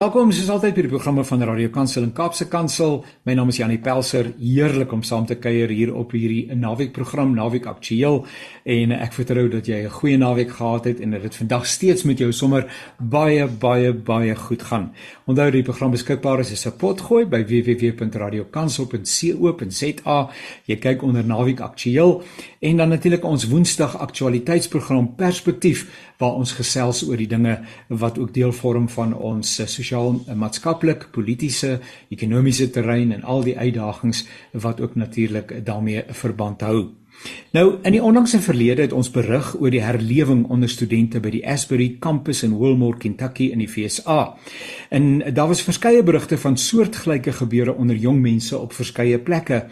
Welkom soos altyd by die programme van Radio Kansel en Kaapse Kansel. My naam is Janie Pelser. Heerlik om saam te kuier hier op hierdie naweek program Naweek Aktueel en ek vertrou dat jy 'n goeie naweek gehad het en dat dit vandag steeds met jou sommer baie baie baie goed gaan. Onthou die program beskikbaar is op potgooi by www.radiokansel.co.za. Jy kyk onder Naweek Aktueel en dan natuurlik ons Woensdag aktualiteitsprogram Perspektief waar ons gesels oor die dinge wat ook deel vorm van ons sosiaal maatskaplik, politieke, ekonomiese terrein en al die uitdagings wat ook natuurlik daarmee verband hou. Nou in die onlangse verlede het ons berig oor die herlewing onder studente by die Asbury kampus in Wilmore, Kentucky in die VSA. En daar was verskeie berigte van soortgelyke gebeure onder jong mense op verskeie plekke.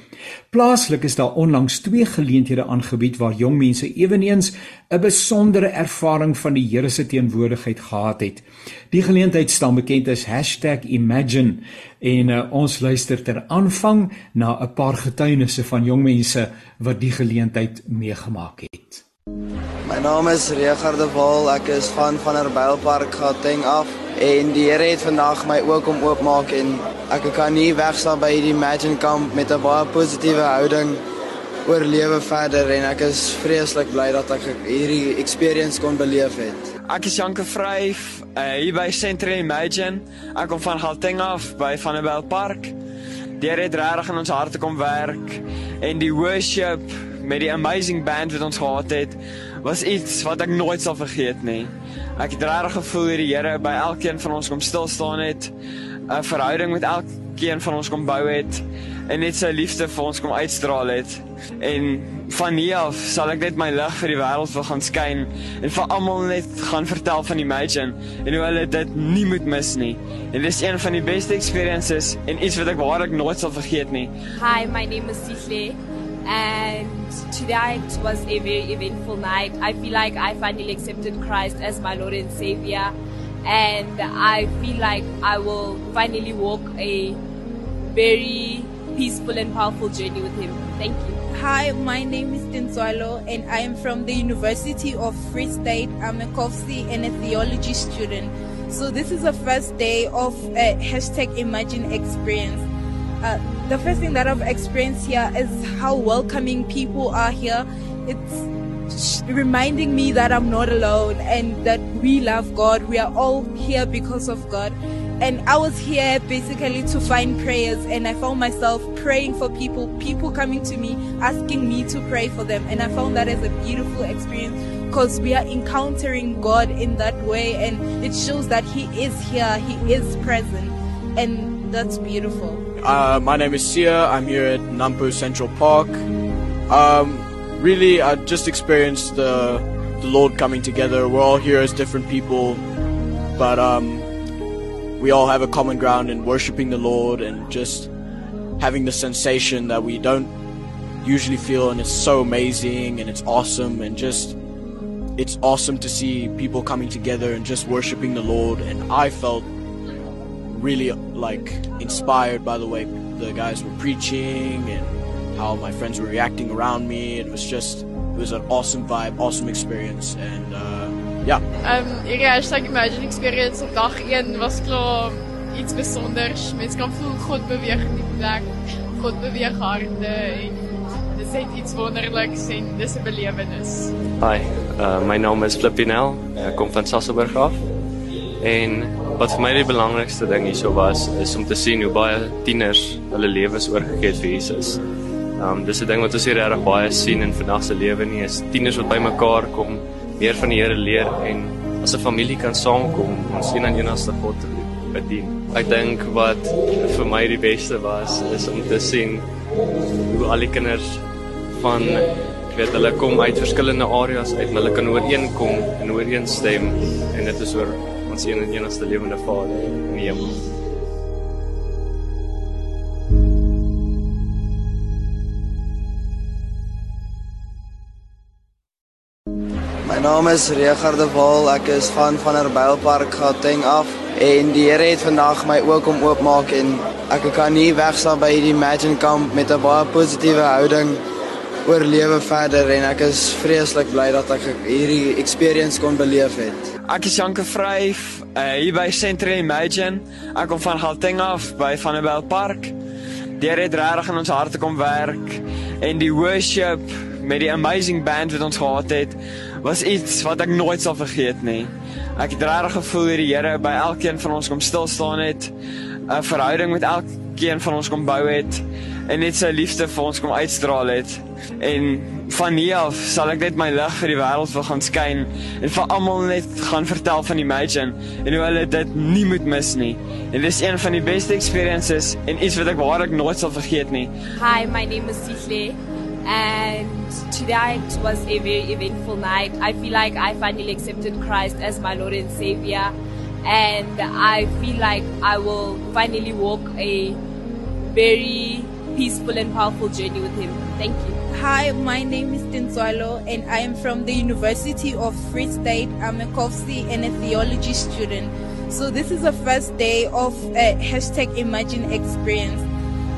Plaaslik is daar onlangs twee geleenthede aangebied waar jong mense ewenigs 'n besondere ervaring van die Here se teenwoordigheid gehad het. Die geleentheid staan bekend as #imagine en uh, ons luister ter aanvang na 'n paar getuienisse van jong mense wat die geleentheid meegemaak het. My naam is Regard de Waal, ek is van van Herbeilpark Gauteng af en die Here het vandag my ook om oopmaak en ek kan nie wegstaan by hierdie Imagine kamp met 'n baie positiewe houding oor lewe verder en ek is vreeslik bly dat ek hierdie experience kon beleef het. Ek is Janke Vryf, uh, hier by Central Imagine. Ek kom van Gauteng af by Vanderbijl Park. Deur het regtig in ons harte kom werk en die worship met die amazing band wat ons gehad het was iets wat ek nooit sal vergeet nie. Ek het regtig gevoel hier die Here by elkeen van ons kom stil staan het, 'n verhouding met elkeen van ons kom bou het en net sy liefde vir ons kom uitstraal het. En van hier af sal ek net my lig vir die wêreld wil gaan skyn en vir almal net gaan vertel van Imagine en hoe hulle dit nie moet mis nie. En dis een van die beste experiences en iets wat ek waarlik nooit sal vergeet nie. Hi, my name is Sihle and tonight was a very eventful night. I feel like I finally accepted Christ as my Lord and Savior and I feel like I will finally walk a very peaceful and powerful journey with him. Thank you. Hi, my name is Tinswalo and I am from the University of Free State. I'm a COFC and a theology student. So this is the first day of a hashtag Imagine experience. Uh, the first thing that I've experienced here is how welcoming people are here. It's reminding me that I'm not alone and that we love God. We are all here because of God. And I was here basically to find prayers, and I found myself praying for people, people coming to me, asking me to pray for them. And I found that as a beautiful experience because we are encountering God in that way, and it shows that He is here, He is present, and that's beautiful. Uh, my name is Sia, I'm here at Nampu Central Park. Um, really, I just experienced the, the Lord coming together. We're all here as different people, but um, we all have a common ground in worshiping the Lord and just having the sensation that we don't usually feel and it's so amazing and it's awesome and just it's awesome to see people coming together and just worshiping the Lord and I felt really like inspired by the way the guys were preaching and how my friends were reacting around me it was just it was an awesome vibe awesome experience and uh, Ja. Ehm um, hierdie hashtag Imagine Experience op dag 1 was klaar iets besonders. Mens kan voel God beweeg in die plek. God beweeg harte en dit is iets wonderliks en dis 'n belewenis. Hi, uh, my naam is Flippinel. Ek kom van Sasolburg af. En wat vir my die belangrikste ding hierso was is om te sien hoe baie tieners hulle lewens oorgegee het vir Jesus. Um dis 'n ding wat ons hier regtig baie sien in vandag se lewe nie is tieners wat bymekaar kom meer van die Here leer en as 'n familie kan saamkom om een aan enigste God te bedien. Ek dink wat vir my die beste was is om te sien hoe al die kinders van ek weet hulle kom uit verskillende areas uit, maar hulle kan ooreenkom en ooreenstem en dit is oor ons een en enigste lewende Vader in die hemel. My naam is Regard de Waal. Ek is van van Herbeilpark Gauteng af en die Here het vandag my ook om oopmaak en ek kan nie wegstaan by hierdie Imagine kamp met 'n baie positiewe houding oorlewe verder en ek is vreeslik bly dat ek hierdie experience kon beleef het. Ek is Janke Vryf, uh, hier by Central Imagine. Ek kom van Gauteng af by Vanderbijl Park. Deur het regtig in ons harte kom werk en die worship met die amazing band wat ons gehad het was iets wat ek nooit sal vergeet nie. Ek het regtig gevoel hier die Here by elkeen van ons kom stil staan het, 'n verhouding met elkeen van ons kom bou het en net sy liefde vir ons kom uitstraal het. En van hier af sal ek net my lig vir die wêreld wil gaan skyn en vir almal net gaan vertel van Imagine en hoe hulle dit nie moet mis nie. En dis een van die beste experiences en iets wat ek waarlik nooit sal vergeet nie. Hi, my name is Sihle and tonight was a very eventful night. I feel like I finally accepted Christ as my Lord and Savior and I feel like I will finally walk a very peaceful and powerful journey with him. Thank you. Hi, my name is Tinzwalo and I am from the University of Free State. I'm a COFSI and a theology student. So this is the first day of a hashtag Imagine experience.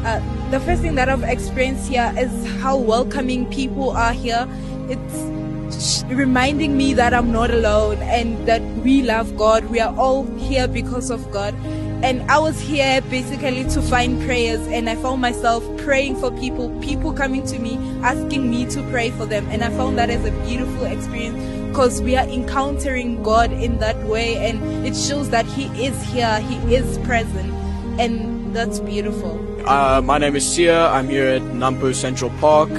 Uh, the first thing that I've experienced here is how welcoming people are here. It's reminding me that I'm not alone and that we love God. We are all here because of God. And I was here basically to find prayers, and I found myself praying for people, people coming to me, asking me to pray for them. And I found that as a beautiful experience because we are encountering God in that way, and it shows that He is here, He is present, and that's beautiful. Uh, my name is Sia. I'm here at Nampo Central Park.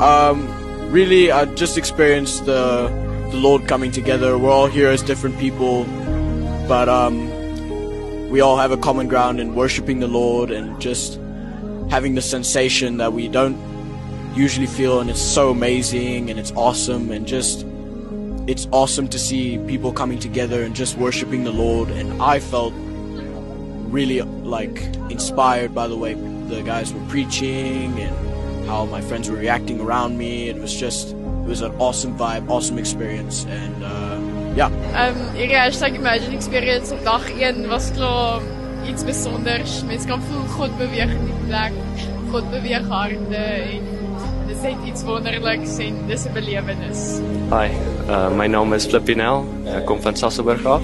Um, really, I just experienced the the Lord coming together. We're all here as different people, but um, we all have a common ground in worshiping the Lord and just having the sensation that we don't usually feel, and it's so amazing and it's awesome and just it's awesome to see people coming together and just worshiping the Lord. And I felt really like inspired by the way the guys were preaching and how my friends were reacting around me. It was just it was an awesome vibe, awesome experience, and. Uh, ja. Ehm um, hierdie hashtag Imagine Experience op dag 1 was klaar iets besonders. Mense kan voel God beweeg in die plek. God beweeg harte en dis net iets wonderliks en dis 'n belewenis. Hi, uh, my naam is Flippinel. Ek kom van Sasolburg af.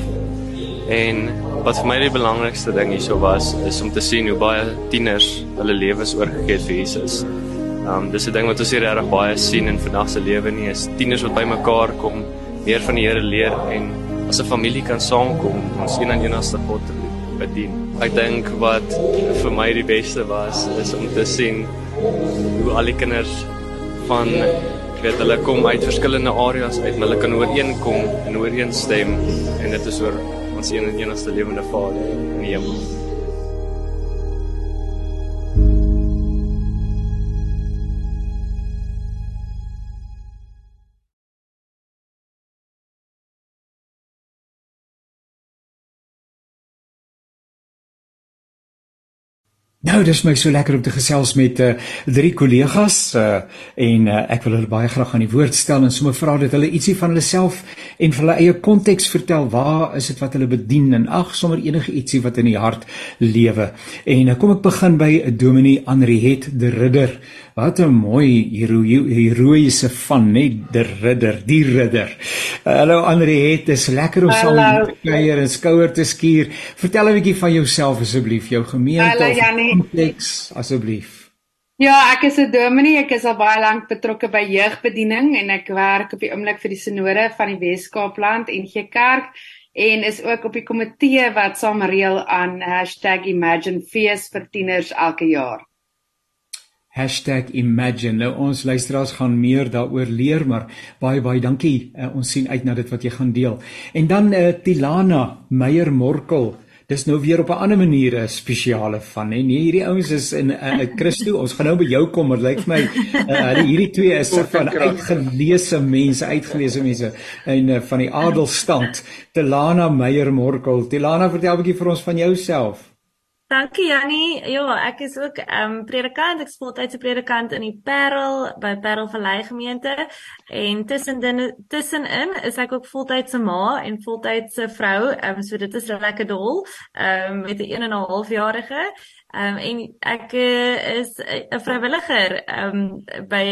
En wat vir my die belangrikste ding hierso was is om te sien hoe baie tieners hulle lewens oorgegee het vir Jesus. Um dis 'n ding wat ons hier regtig baie sien in vandag se lewe nie is tieners wat bymekaar kom meer van die Here leer en as 'n familie kan saamkom ons een aan enigste God te bedien. Ek dink wat vir my die beste was is om te sien hoe al die kinders van weet hulle kom uit verskillende areas uit, hulle kan ooreenkom en ooreenstem en dit is oor ons een en enigste lewende Vader in die hemel. Nou, dis my so lekker om te gesels met uh, drie kollegas uh, en uh, ek wil hulle baie graag aan die woord stel en sommer vra dat hulle ietsie van hulle self en van hulle eie konteks vertel. Waar is dit wat hulle bedien en ag, sommer enige ietsie wat in die hart lewe. En uh, kom ek begin by Dominee Anriet de Ridder. Wat 'n mooi heroïese van net die ridder, die ridder. Hallo Anriet, dit is lekker om saam met jou kuier en skouer te skuur. Vertel 'n bietjie van jouself asseblief, jou gemeente of konteks asseblief. Ja, ek is 'n dominee. Ek is al baie lank betrokke by jeugbediening en ek werk op die oomblik vir die sinode van die Wes-Kaapland en gee kerk en is ook op die komitee wat saam reël aan #ImagineFees vir tieners elke jaar. #imagine. Nou ons luisteraars gaan meer daaroor leer, maar baie baie dankie. Uh, ons sien uit na dit wat jy gaan deel. En dan uh, Tilana Meyer Morkel. Dis nou weer op 'n ander manier 'n spesiale van, hè. Nee, hierdie ouens is in 'n uh, Christo. Ons gaan nou by jou kom, maar lyk vir my uh, uh, hierdie twee is van uitgeleese mense, uitgeleese mense en uh, van die adelstand. Tilana Meyer Morkel. Tilana, vertel 'n bietjie vir ons van jouself. Dankie Jannie. Ja, ek is ook 'n um, predikant. Ek is voltydse predikant in die Parel by Parel Vallei gemeente en tussenin tussenin is ek ook voltydse ma en voltydse vrou. Ehm um, so dit is lekker dol. Ehm um, met 'n 1 en 'n half jarige. Ehm um, en ek uh, is 'n vrywilliger ehm um, by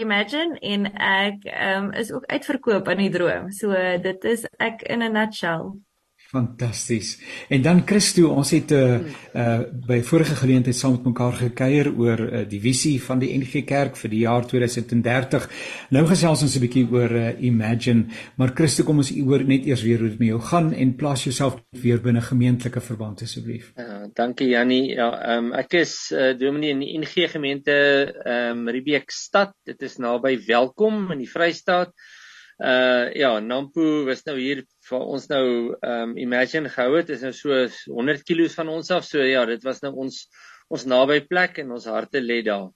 #imagine en ek ehm um, is ook uitverkoop aan die droom. So dit is ek in 'n nutshell. Fantasties. En dan Christo, ons het uh, uh by vorige geleentheid saam met mekaar gekuier oor uh, die visie van die NG Kerk vir die jaar 2030. Nou gesels ons 'n bietjie oor uh, Imagine, maar Christo, kom ons oor net eers weer hoe dit met jou gaan en plaas jouself weer binne gemeentelike verband asseblief. Ja, dankie Jannie. Ja, ehm um, ek is uh, dominee in die NG gemeente ehm um, Riebeek stad. Dit is naby Welkom in die Vrystaat uh ja, Nampo was nou hier vir ons nou um Imagine gehou het is nou so 100 km van ons af. So ja, dit was nou ons ons naby plek en ons harte lê daar.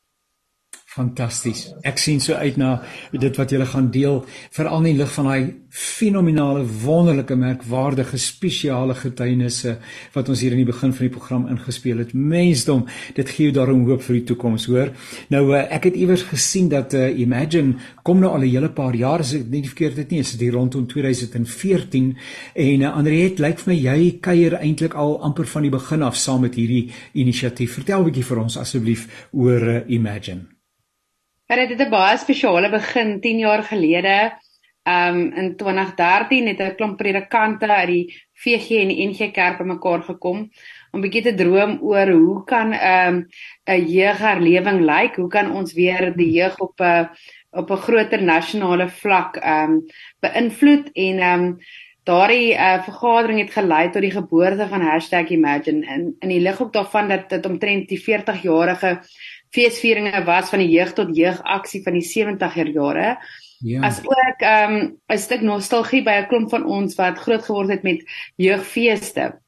Fantasties. Ek sien so uit na dit wat julle gaan deel, veral in lig van daai fenominale, wonderlike, merkwaardige, spesiale getuienisse wat ons hier in die begin van die program ingespeel het. Mensdom, dit gee jou daarom hoop vir die toekoms, hoor. Nou eh, ek het iewers gesien dat uh, Imagine kom nou al 'n hele paar jaar, as ek nie verkeerd het nie, is dit rondom 2014 en uh, Andriet, lyk vir my jy kuier eintlik al amper van die begin af saam met hierdie inisiatief. Vertel 'n bietjie vir ons asseblief oor uh, Imagine. Maar dit het 'n baie spesiale begin 10 jaar gelede. Um in 2013 het 'n klomp predikante uit die VG en die NG Kerk bymekaar gekom om bietjie te droom oor hoe kan um 'n jeugherlewing lyk? Hoe kan ons weer die jeug op 'n op 'n groter nasionale vlak um beïnvloed en um daardie uh, vergadering het gelei tot die geboorte van #imagine in in die lig ook daarvan dat dit omtrent die 40-jarige feesvieringe was van die jeug tot jeug aksie van die 70er jare. Ja. As ook ehm um, 'n stuk nostalgie by 'n klomp van ons wat groot geword het met jeugfeeste.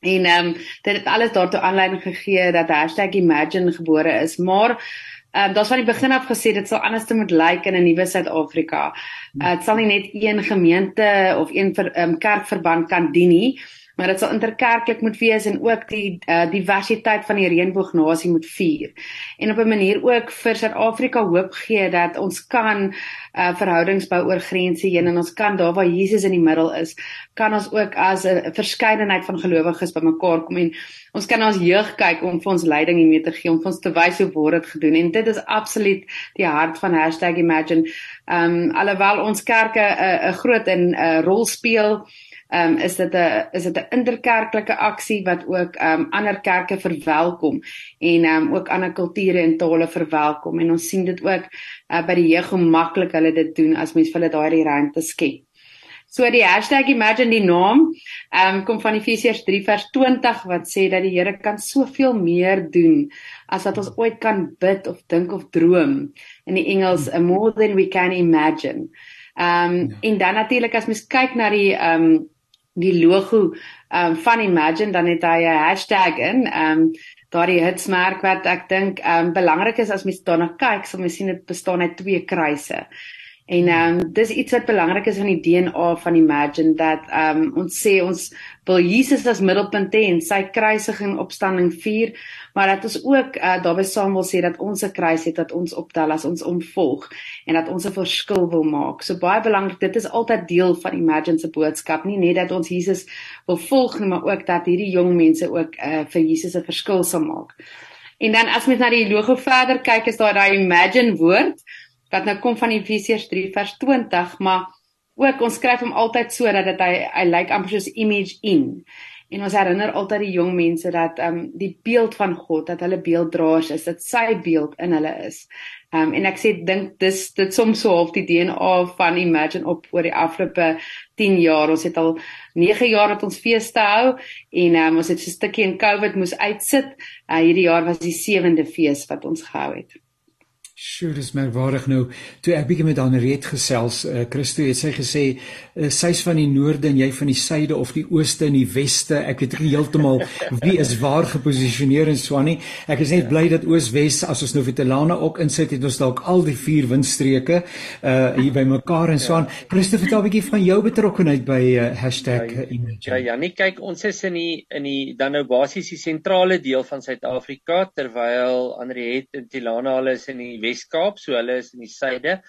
En ehm um, dit het alles daartoe aanleiding gegee dat #imagine gebore is, maar ehm um, daar's van die begin af gesê dit sal anders te moet lyk in 'n nuwe Suid-Afrika. Uh, dit sal nie net een gemeente of een ver, um, kerkverband kan dien nie maar dit sal interkerklik moet wees en ook die uh, diversiteit van die reënboognasie moet vier. En op 'n manier ook vir Suid-Afrika hoop gee dat ons kan uh, verhoudings bou oor grense heen en ons kan daar waar Jesus in die middel is, kan ons ook as 'n verskeidenheid van gelowiges bymekaar kom en ons kan ons jeug kyk om vir ons leiding hiermee te gee om vir ons te wys hoe word dit gedoen en dit is absoluut die hart van #imagine. Ehm um, alhoewel ons kerke 'n uh, groot en 'n uh, rol speel um, is dit 'n is dit 'n interkerklike aksie wat ook ehm um, ander kerke verwelkom en ehm um, ook ander kulture en tale verwelkom en ons sien dit ook uh, by die jeug hoe maklik hulle dit doen as mens vir hulle daai ruimte skep. So die #imagine die naam ehm um, kom van Efesiërs 3 vers 20 wat sê dat die Here kan soveel meer doen as wat ons ooit kan bid of dink of droom. In die Engels more than we can imagine. Ehm um, ja. en dan natuurlik as mens kyk na die ehm um, die logo um van Imagine dan het hy 'n hashtag in um daardie hitsmerk wat ek dink um belangrik is as mens daarna kyk, sal mens sien dit bestaan uit twee kruise. En ehm um, dis iets wat belangrik is van die DNA van Imagine dat ehm um, ons sê ons wil Jesus as middelpunt hê en sy kruisiging opstanding vier, maar dat ons ook uh, daarbey saam wil sê dat ons se kruis het dat ons optel as ons omvolg en dat ons 'n verskil wil maak. So baie belangrik, dit is altyd deel van Imagine se boodskap, nie net dat ons Jesus wil volg nie, maar ook dat hierdie jong mense ook uh, vir Jesus 'n verskil sal maak. En dan as mens na die logo verder kyk, is daar daai Imagine woord wat nou kom van Efesiërs 3 vers 20, maar ook ons skryf hom altyd so dat dit hy hy lyk amper soos image in. En ons herinner altyd die jong mense dat ehm um, die beeld van God, dat hulle beelddraers is, dat sy beeld in hulle is. Ehm um, en ek sê dink dis dit soms so half die DNA van Imagine op oor die afgelope 10 jaar. Ons het al 9 jaar wat ons feeste hou en um, ons het so 'n stukkie in COVID moes uitsit. Uh, hierdie jaar was die 7de fees wat ons gehou het. Sjoe, dis merkwaardig nou. Toe ek bietjie met Anriet gesels, uh, Christo het sy gesê uh, sy's van die noorde en jy van die suide of die ooste en die weste. Ek weet nie heeltemal wie is waar geposisioneer in Swanie. Ek is net bly dat Oos-Wes as ons nou vir Telana ook insit het ons dalk al die vier windstreke uh hier by mekaar in Swan. Ja. Christo, vertel 'n bietjie van jou betrokkeheid by uh, #image. Ja, ja, nee, kyk, ons is in die in die dan nou basies die sentrale deel van Suid-Afrika terwyl Anriet en Telana hulle is in die Wes-Kaap, so hulle is in die suide.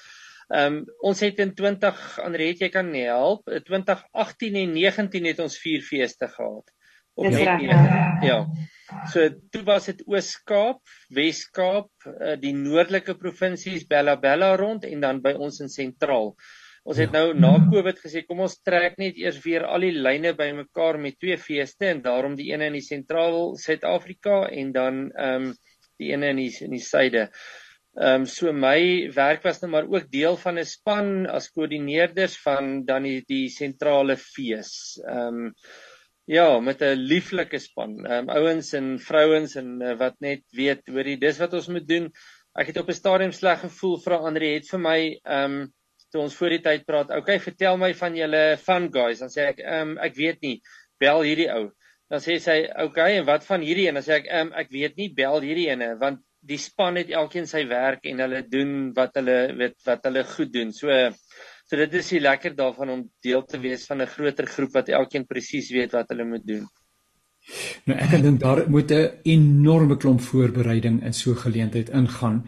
Ehm um, ons het in 20 Andriet jy kan help, 2018 en 19 het ons vier feeste gehad. Op ja. ja. So toe was dit Oos-Kaap, Wes-Kaap, uh, die noordelike provinsies Bella Bella rond en dan by ons in sentraal. Ons het ja. nou na Covid gesê kom ons trek net eers weer al die lyne bymekaar met twee feeste en daarom die ene in die sentraal Suid-Afrika en dan ehm um, die ene in die in die suide. Ehm um, so my werk was nou maar ook deel van 'n span as koördineerders van dan die die sentrale fees. Ehm um, ja, met 'n lieflike span. Ehm um, ouens en vrouens en uh, wat net weet oor die dis wat ons moet doen. Ek het op 'n stadium sleg gevoel vir Andre het vir my ehm um, toe ons voor die tyd praat. Okay, vertel my van julle fun guys. Dan sê ek ehm um, ek weet nie. Bel hierdie ou. Dan sê sy, "Okay, en wat van hierdie een?" Dan sê ek, "Ehm um, ek weet nie, bel hierdie ene want die span het elkeen sy werk en hulle doen wat hulle weet wat hulle goed doen. So so dit is die lekker daarvan om deel te wees van 'n groter groep wat elkeen presies weet wat hulle moet doen. Nou ek dink daar moet 'n enorme klomp voorbereiding in so 'n geleentheid ingaan.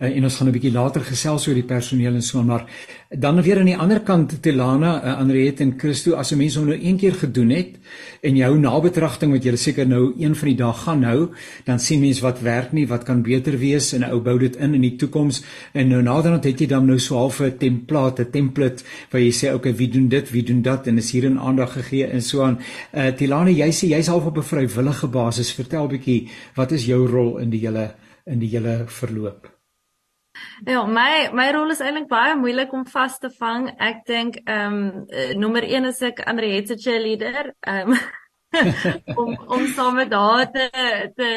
Uh, en ons gaan 'n bietjie later gesels oor die personeel en so maar dan weer aan die ander kant Telana, uh, Andriet en Christo as 'n mens hom nou een keer gedoen het en jou nabetragting wat jy seker nou een van die dae gaan hou, dan sien mens wat werk nie, wat kan beter wees en ou bou dit in in die toekoms en nou naderhand het jy dan nou so half 'n template, 'n template waar jy sê okay, wie doen dit, wie doen dat en is hier 'n aandag gegee en so aan. Uh, Telana, jy sê jy's half op 'n vrywillige basis. Vertel bietjie, wat is jou rol in die hele in die hele verloop? Ja, my my rol is eintlik baie moeilik om vas te vang. Ek dink ehm um, nommer 1 is ek Andre se cheerleader. Ehm um, om om saam daar te te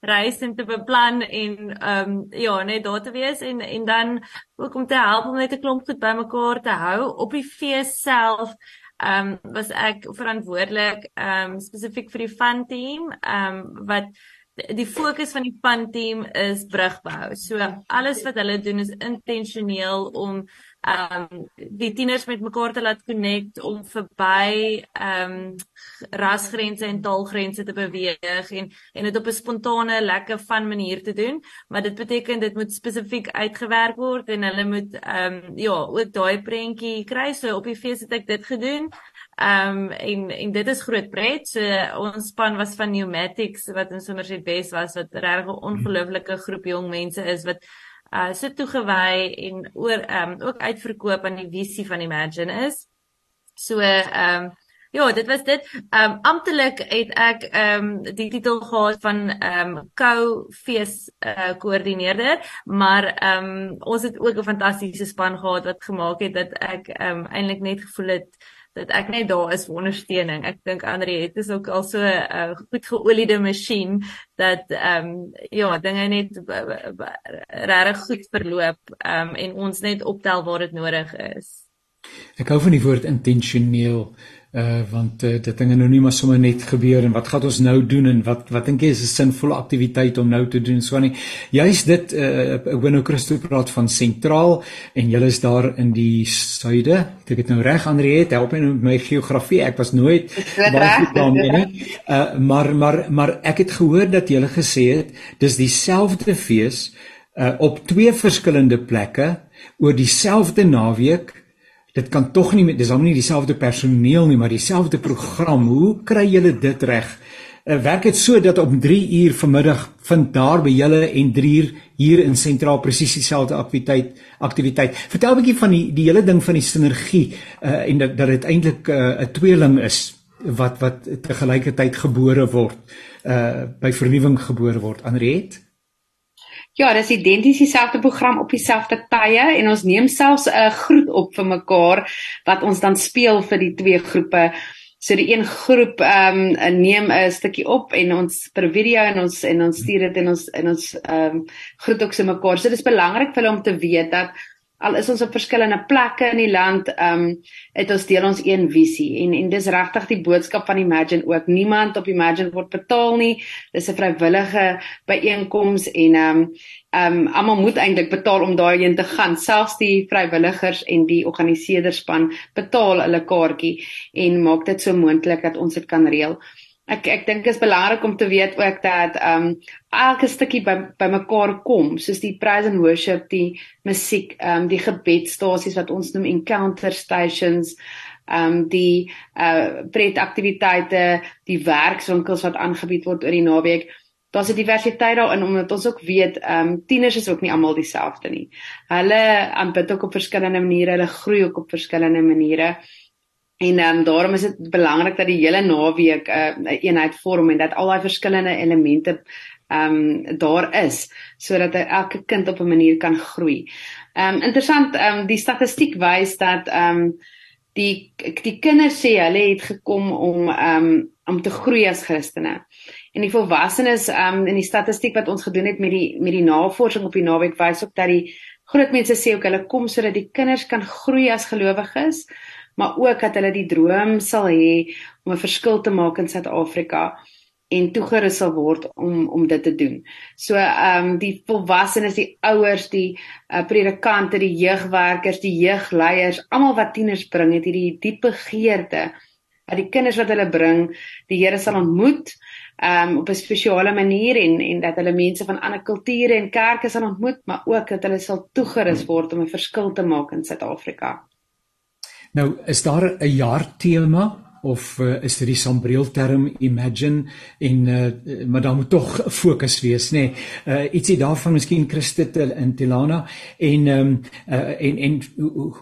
reis en te beplan en ehm um, ja, net daar te wees en en dan ook om te help om net 'n klomp goed bymekaar te hou op die fees self ehm um, was ek verantwoordelik ehm um, spesifiek vir die fun team ehm um, wat die fokus van die fun team is brugbou. So alles wat hulle doen is intentioneel om ehm um, die tieners met mekaar te laat connect om verby ehm um, rasgrense en taalgrense te beweeg en en dit op 'n spontane, lekker van manier te doen, maar dit beteken dit moet spesifiek uitgewerk word en hulle moet ehm um, ja, ook daai prentjie kry. So op die fees het ek dit gedoen. Ehm um, en en dit is groot pret. So ons span was van Pneumatics wat in Somerset West was wat regtig 'n ongelooflike groep jong mense is wat uh sit toegewy en oor ehm um, ook uitverkoop aan die visie van Imagine is. So ehm um, ja, dit was dit. Ehm um, amptelik het ek ehm um, die titel gehad van ehm um, co-fees uh koördineerder, maar ehm um, ons het ook 'n fantastiese span gehad wat gemaak het dat ek ehm um, eintlik net gevoel het dat ek net daar is vir ondersteuning. Ek dink Andre het is ook al so 'n uh, goed geoliede masjien dat ehm um, ja, dinge net regtig goed verloop ehm um, en ons net optel waar dit nodig is. Ek hou van die woord intentioneel uh want uh, dit dinge nou nie maar sommer net gebeur en wat gaan ons nou doen en wat wat dink jy is 'n sinvolle aktiwiteit om nou te doen so nie juist dit uh ek wil nou Christo praat van sentraal en julle is daar in die suide. Ek het nou reg Andre het help my nou met my geografie. Ek was nooit baie goed daarmee nie. Uh maar maar maar ek het gehoor dat julle gesê het dis dieselfde fees uh op twee verskillende plekke oor dieselfde naweek dit kan tog nie dis hom nie dieselfde personeel nie, maar dieselfde program. Hoe kry julle dit reg? Uh, werk dit so dat op 3 uur vanmiddag vind daar by julle en 3 uur hier in sentraal presies dieselfde aktiwiteit aktiwiteit. Vertel 'n bietjie van die die hele ding van die sinergie uh, en dat dat dit eintlik eh, 'n uh, tweeling is wat wat te gelykertyd gebore word uh by vernuwing gebore word. Anriet? Ja, dis identies dieselfde program op dieselfde tye en ons neem selfs 'n groet op vir mekaar wat ons dan speel vir die twee groepe. So die een groep ehm um, neem 'n stukkie op en ons per video en ons en ons stuur dit in ons in ons ehm um, groet ook se mekaar. So dit is belangrik vir hulle om te weet dat al is ons op verskillende plekke in die land, ehm um, het ons deel ons een visie en en dis regtig die boodskap van Imagine ook. Niemand op Imagine word betaal nie. Dis 'n vrywillige byeenkoms en ehm um, ehm um, almal moet eintlik betaal om daarheen te gaan. Selfs die vrywilligers en die organiseerderspan betaal hulle kaartjie en maak dit so moontlik dat ons dit kan reël. Ek ek dink dit is belangrik om te weet ook dat ehm um, elke stukkie by bymekaar kom, soos die praise and worship, die musiek, ehm um, die gebedstasies wat ons noem encounter stations, ehm um, die uh pretaktiwiteite, die werkswinkels wat aangebied word oor die naweek. Daar's 'n diversiteit daarin omdat ons ook weet ehm um, tieners is ook nie almal dieselfde nie. Hulle aanbid ook op verskillende maniere, hulle groei ook op verskillende maniere. En ehm um, daarom is dit belangrik dat die hele naweek 'n uh, eenheid vorm en dat al daai verskillende elemente ehm um, daar is sodat elke kind op 'n manier kan groei. Ehm um, interessant ehm um, die statistiek wys dat ehm um, die die kinders sê hulle het gekom om ehm um, om te groei as Christene. En die volwassenes ehm um, in die statistiek wat ons gedoen het met die met die navorsing op die naweek wys ook dat die groot mense sê ook hulle kom sodat die kinders kan groei as gelowiges maar ook dat hulle die droom sal hê om 'n verskil te maak in Suid-Afrika en toegerus sal word om om dit te doen. So ehm um, die volwassenes, die ouers, die uh, predikante, die jeugwerkers, die jeugleiers, almal wat tieners bring, het hierdie diepe begeerte dat die kinders wat hulle bring, die Here sal ontmoet um, op 'n spesiale manier en en dat hulle mense van ander kulture en kerke sal ontmoet, maar ook dat hulle sal toegerus word om 'n verskil te maak in Suid-Afrika. Nou, is daar 'n jaar tema of uh, is dit die sambreel term imagine en uh, maar dan moet tog fokus wees nê. Nee. Uh, ietsie daarvan miskien Christet in Tilana en um, uh, en en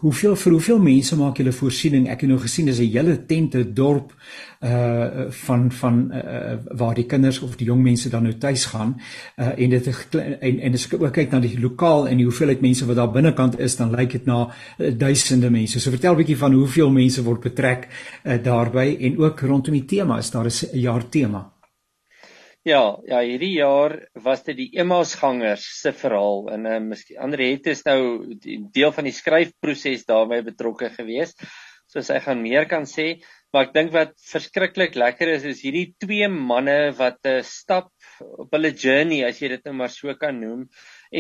hoeveel vir hoeveel mense maak julle voorsiening? Ek het nou gesien dis 'n hele tente dorp uh van van uh waar die kinders of die jong mense dan nou tuis gaan uh en dit en en as ek ook kyk na die lokaal en die hoeveelheid mense wat daar binnekant is dan lyk dit na uh, duisende mense. So vertel 'n bietjie van hoeveel mense word betrek uh daarbey en ook rondom die tema is daar 'n jaar tema. Ja, ja, hierdie jaar was dit die Emmausgangers se verhaal en uh, miskien ander het is nou deel van die skryfproses daarmee betrokke gewees. So as hy gaan meer kan sê, Maar ek dink wat verskriklik lekker is is hierdie twee manne wat 'n uh, stap op hulle journey as jy dit nou maar so kan noem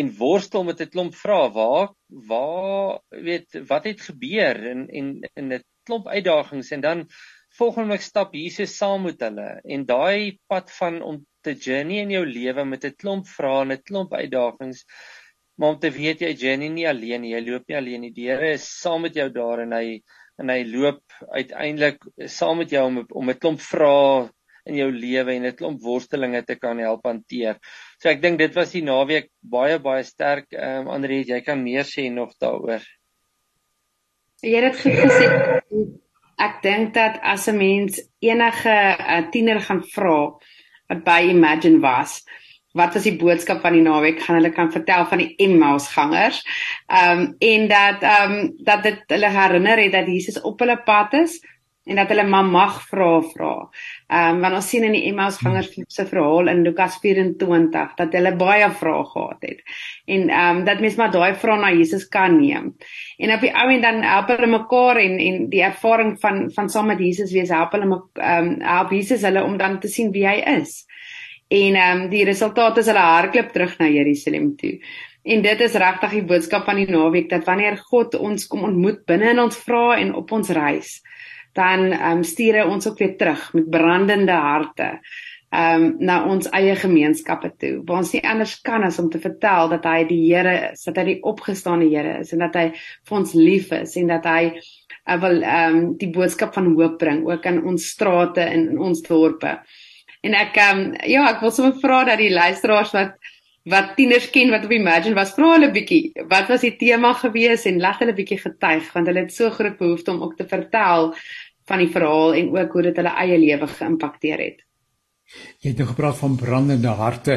en worstel met 'n klomp vrae. Waar waar weet wat het gebeur en en in 'n klomp uitdagings en dan volgende week stap Jesus saam met hulle en daai pad van om te journey in jou lewe met 'n klomp vrae en 'n klomp uitdagings maar om te weet jy journey nie alleen. Jy loop nie alleen. Die Here is saam met jou daar en hy en hy loop uiteindelik saam met jou om om 'n klomp vrae in jou lewe en 'n klomp worstelinge te kan help hanteer. So ek dink dit was die naweek baie baie sterk. Ehm um, Andre, jy kan meer sê nog daaroor. Jy het dit gesê. Ek dink dat as 'n mens enige uh, tiener gaan vra wat by Imagine was, wat was die boodskap van die naweek gaan hulle kan vertel van die Emmaus gangers. Ehm um, en dat ehm um, dat dit hulle herinner het dat Jesus op hulle pad is en dat hulle maar mag vra vra. Ehm um, want ons sien in die Emmaus gangers se verhaal in Lukas 24 dat hulle baie vrae gehad het. En ehm um, dat mens maar daai vrae na Jesus kan neem. En op die ou en dan help hulle mekaar en en die ervaring van van saam met Jesus wees help hulle ehm um, help Jesus hulle om dan te sien wie hy is. En ehm um, die resultaat is hulle hardloop terug na Jerusalem toe. En dit is regtig die boodskap van die naweek dat wanneer God ons kom ontmoet binne in ons vrae en op ons reis, dan ehm um, stuur hy ons ook weer terug met brandende harte ehm um, na ons eie gemeenskappe toe. Waar ons nie anders kan as om te vertel dat hy die Here is, dat hy die opgestaane Here is en dat hy vir ons lief is en dat hy uh, wil ehm um, die boodskap van hoop bring ook aan ons strate en in ons dorpe. En ek ehm um, ja, ek wil sommer vra dat die luisteraars wat wat tieners ken wat op Imagine was, vra hulle bietjie, wat was die tema gewees en laat hulle bietjie getuig want hulle het so groot behoefte om ook te vertel van die verhaal en ook hoe dit hulle eie lewe geïmpakteer het. Jy het nou gepraat van brandende harte,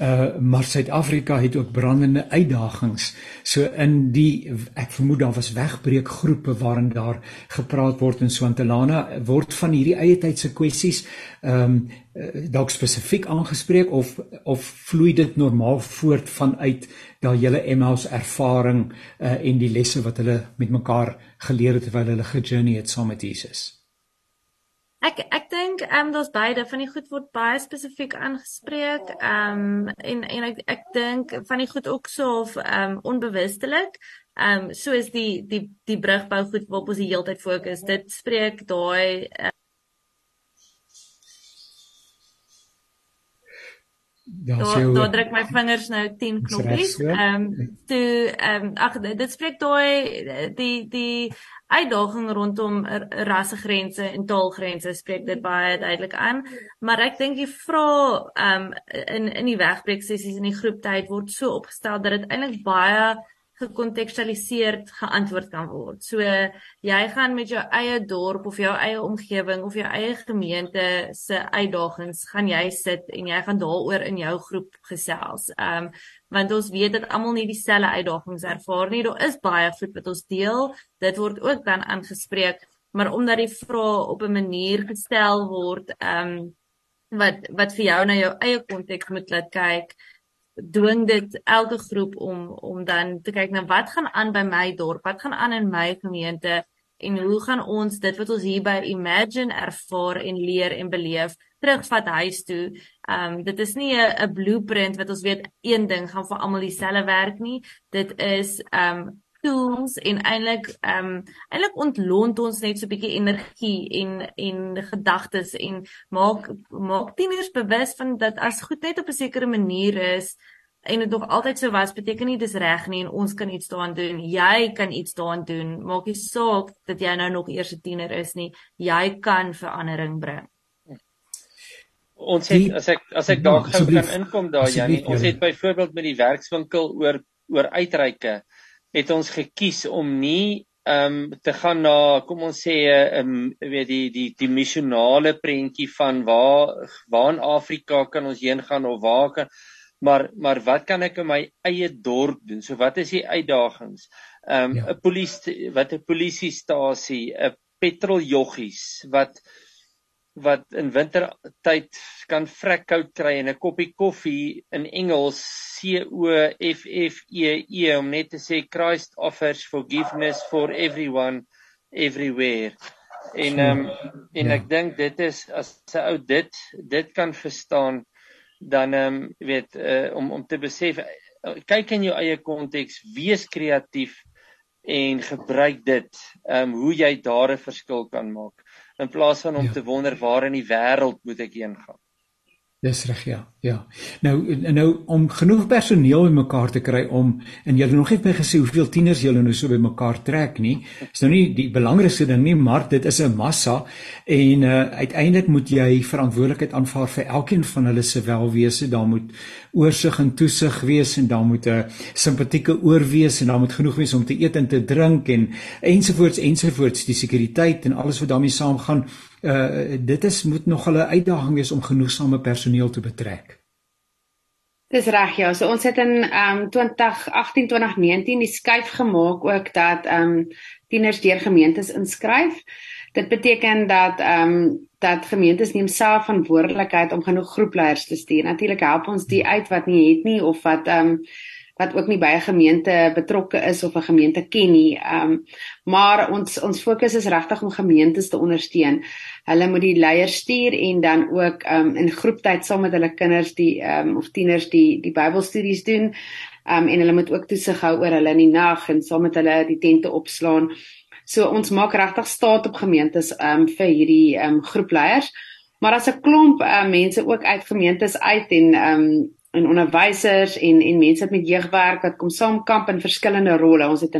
uh maar Suid-Afrika het ook brandende uitdagings. So in die ek vermoed daar was wegbreekgroepe waarin daar gepraat word in Swantelana word van hierdie eie tydse kwessies ehm um, dalk spesifiek aangespreek of of vloei dit normaal voort vanuit daai hele Emmaus ervaring uh en die lesse wat hulle met mekaar geleer het terwyl hulle gejourney het saam met Jesus. Ek ek dink ehm um, daar's beide van die goed word baie spesifiek aangespreek. Ehm um, en en ek ek dink van die goed ook so of ehm um, onbewustelik. Ehm um, soos die die die brugbou goed waarop ons die hele tyd fokus. Dit spreek daai Ja, daar daar druk my vingers nou 10 knoppies. Ehm um, toe ehm um, ag dit spreek daai die die uitdaging rondom rassegrense en taalgrense spreek dit baie duidelik aan. Maar ek dink die vrae um in in die wegbreek sessies in die groeptyd word so opgestel dat dit eintlik baie gekontekstualiseer geantwoord kan word. So jy gaan met jou eie dorp of jou eie omgewing of jou eie gemeente se uitdagings gaan jy sit en jy gaan daaroor in jou groep gesels. Um want ons weet dat almal nie dieselfde uitdagings ervaar nie. Daar is baie goed wat ons deel. Dit word ook dan aangespreek, maar omdat die vrae op 'n manier gestel word, um wat wat vir jou na jou eie konteks moet laat kyk, dwing dit elke groep om om dan te kyk na wat gaan aan by my dorp, wat gaan aan in my gemeente en hoe gaan ons dit wat ons hier by Imagine ervaar en leer en beleef terugvat huis toe. Ehm um, dit is nie 'n blueprint wat ons weet een ding gaan vir almal dieselfde werk nie. Dit is ehm um, tools en eintlik ehm um, eintlik ontlont ons net so 'n bietjie energie en en gedagtes en maak maak tieners bewus van dat as goed net op 'n sekere manier is en dit nog altyd so was beteken nie dis reg nie en ons kan iets daaraan doen. Jy kan iets daaraan doen. Maak nie saak dat jy nou nog eers 'n tiener is nie. Jy kan verandering bring. Ons het as ek as ek daar gou kan inkom daar Janie ons het byvoorbeeld met die werkswinkel oor oor uitreike het ons gekies om nie ehm um, te gaan na kom ons sê 'n um, ehm, weet die die die missionale prentjie van waar waar in Afrika kan ons heen gaan of waar kan maar maar wat kan ek in my eie dorp doen? So wat is die uitdagings? Ehm um, 'n ja. polisie wat 'n polisiestasie, 'n petroljoggies wat wat in wintertyd kan vrek koud kry en 'n koppie koffie in Engels C O F F E E om net te sê Christ offers forgiveness for everyone everywhere. En ehm um, en ja. ek dink dit is as 'n ou dit dit kan verstaan dan ehm um, weet uh, om om te besef kyk in jou eie konteks, wees kreatief en gebruik dit ehm um, hoe jy daar 'n verskil kan maak in plaas van om ja. te wonder waar in die wêreld moet ek heen gaan. Dis reg ja. Ja. Nou nou om genoeg personeel bymekaar te kry om en julle nog nie by gesê hoeveel tieners julle nou so bymekaar trek nie. Is nou nie die belangrikste ding nie, maar dit is 'n massa en uh uiteindelik moet jy verantwoordelikheid aanvaar vir elkeen van hulle se welwese. Daar moet oorsig en toesig wees en daar moet 'n simpatieke oor wees en daar moet genoeg wees om te eet en te drink en ensovoorts ensovoorts die sekuriteit en alles wat daarmee saamgaan uh dit is moet nog 'n uitdaging wees om genoegsame personeel te betrek. Dis reg ja, so ons het in um 2018 2019 die skuif gemaak ook dat um tieners deur gemeentes inskryf. Dit beteken dat um dat gemeentes neem self verantwoordelikheid om genoeg groepleiers te stuur. Natuurlik help ons die uit wat nie het nie of wat um wat ook nie 'n gemeente betrokke is of 'n gemeente ken nie. Ehm um, maar ons ons fokus is regtig om gemeentes te ondersteun. Hulle moet die leiers stuur en dan ook ehm um, in groeptyd saam met hulle kinders die ehm um, of tieners die die Bybelstudies doen. Ehm um, en hulle moet ook toesig hou oor hulle in die nag en saam met hulle die tente opslaan. So ons maak regtig staat op gemeentes ehm um, vir hierdie ehm um, groepleiers. Maar as 'n klomp uh, mense ook uit gemeentes uit en ehm um, en onderwysers en en mense wat met jeugwerk wat kom saam kamp in verskillende rolle. Ons het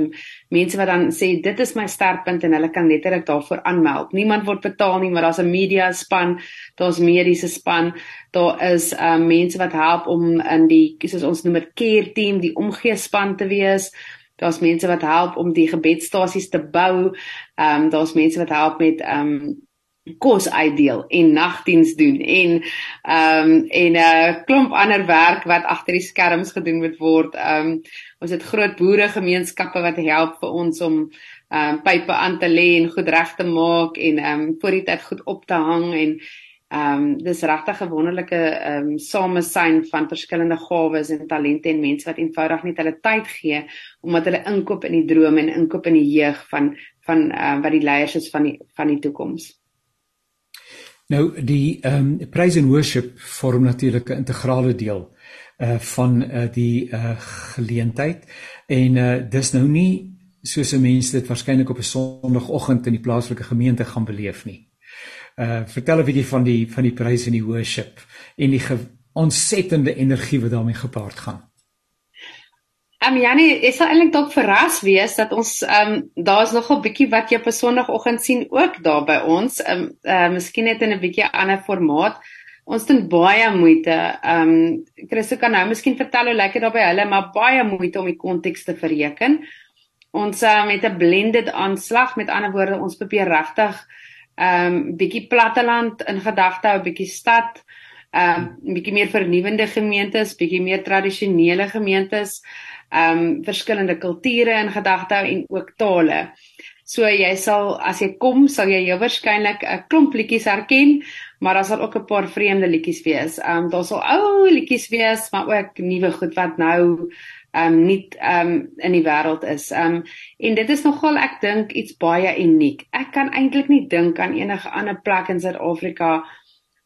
mense wat dan sê dit is my sterkpunt en hulle kan letterlik daarvoor aanmeld. Niemand word betaal nie, maar daar's 'n media span, daar's mediese span, daar is um mense wat help om in die soos ons noem dit care team, die omgee span te wees. Daar's mense wat help om die gebedsstasies te bou. Ehm um, daar's mense wat help met ehm um, kos uitdeel en nagdiens doen en ehm um, en 'n uh, klomp ander werk wat agter die skerms gedoen moet word. Ehm um, ons het groot boeregemeenskappe wat help vir ons om ehm um, pype aan te lê en goed reg te maak en ehm um, voor die tyd goed op te hang en ehm um, dis regtig 'n wonderlike ehm um, samesyn van verskillende gawes en talente en mense wat eenvoudig net hulle tyd gee omdat hulle inkoop in die drome en inkoop in die jeug van van ehm uh, wat die leiers is van die van die toekoms. Nou die ehm um, praise and worship vorm natuurlik 'n integrale deel uh van uh die uh geleentheid en uh dis nou nie soos 'n mens dit waarskynlik op 'n sonoggend in die plaaslike gemeente gaan beleef nie. Uh vertel 'n bietjie van die van die praise and die worship en die ontsettende energie wat daarmee gepaard gaan. Ehm um, Janie, ek sal eintlik dalk verras wees dat ons ehm um, daar's nog 'n bietjie wat jy op 'n Sondagoggend sien ook daar by ons. Ehm um, uh, miskien net in 'n bietjie ander formaat. Ons doen baie moeite. Ehm um, Christo kan nou miskien vertel hoe lekker daar by hulle, maar baie moeite om die konteks te bereken. Ons uh, met 'n blended aanslag, met ander woorde, ons probeer regtig ehm um, bietjie platteland in gedagte hou, bietjie stad, ehm um, bietjie meer vernuwende gemeentes, bietjie meer tradisionele gemeentes ehm um, verskillende kulture in gedagte hou en ook tale. So jy sal as jy kom, sal jy jou waarskynlik 'n klomp liedjies herken, maar daar sal ook 'n paar vreemde liedjies wees. Ehm um, daar sal ou liedjies wees, maar ook nuwe goed wat nou ehm um, nie ehm um, in die wêreld is. Ehm um, en dit is nogal ek dink iets baie uniek. Ek kan eintlik nie dink aan enige ander plek in Suid-Afrika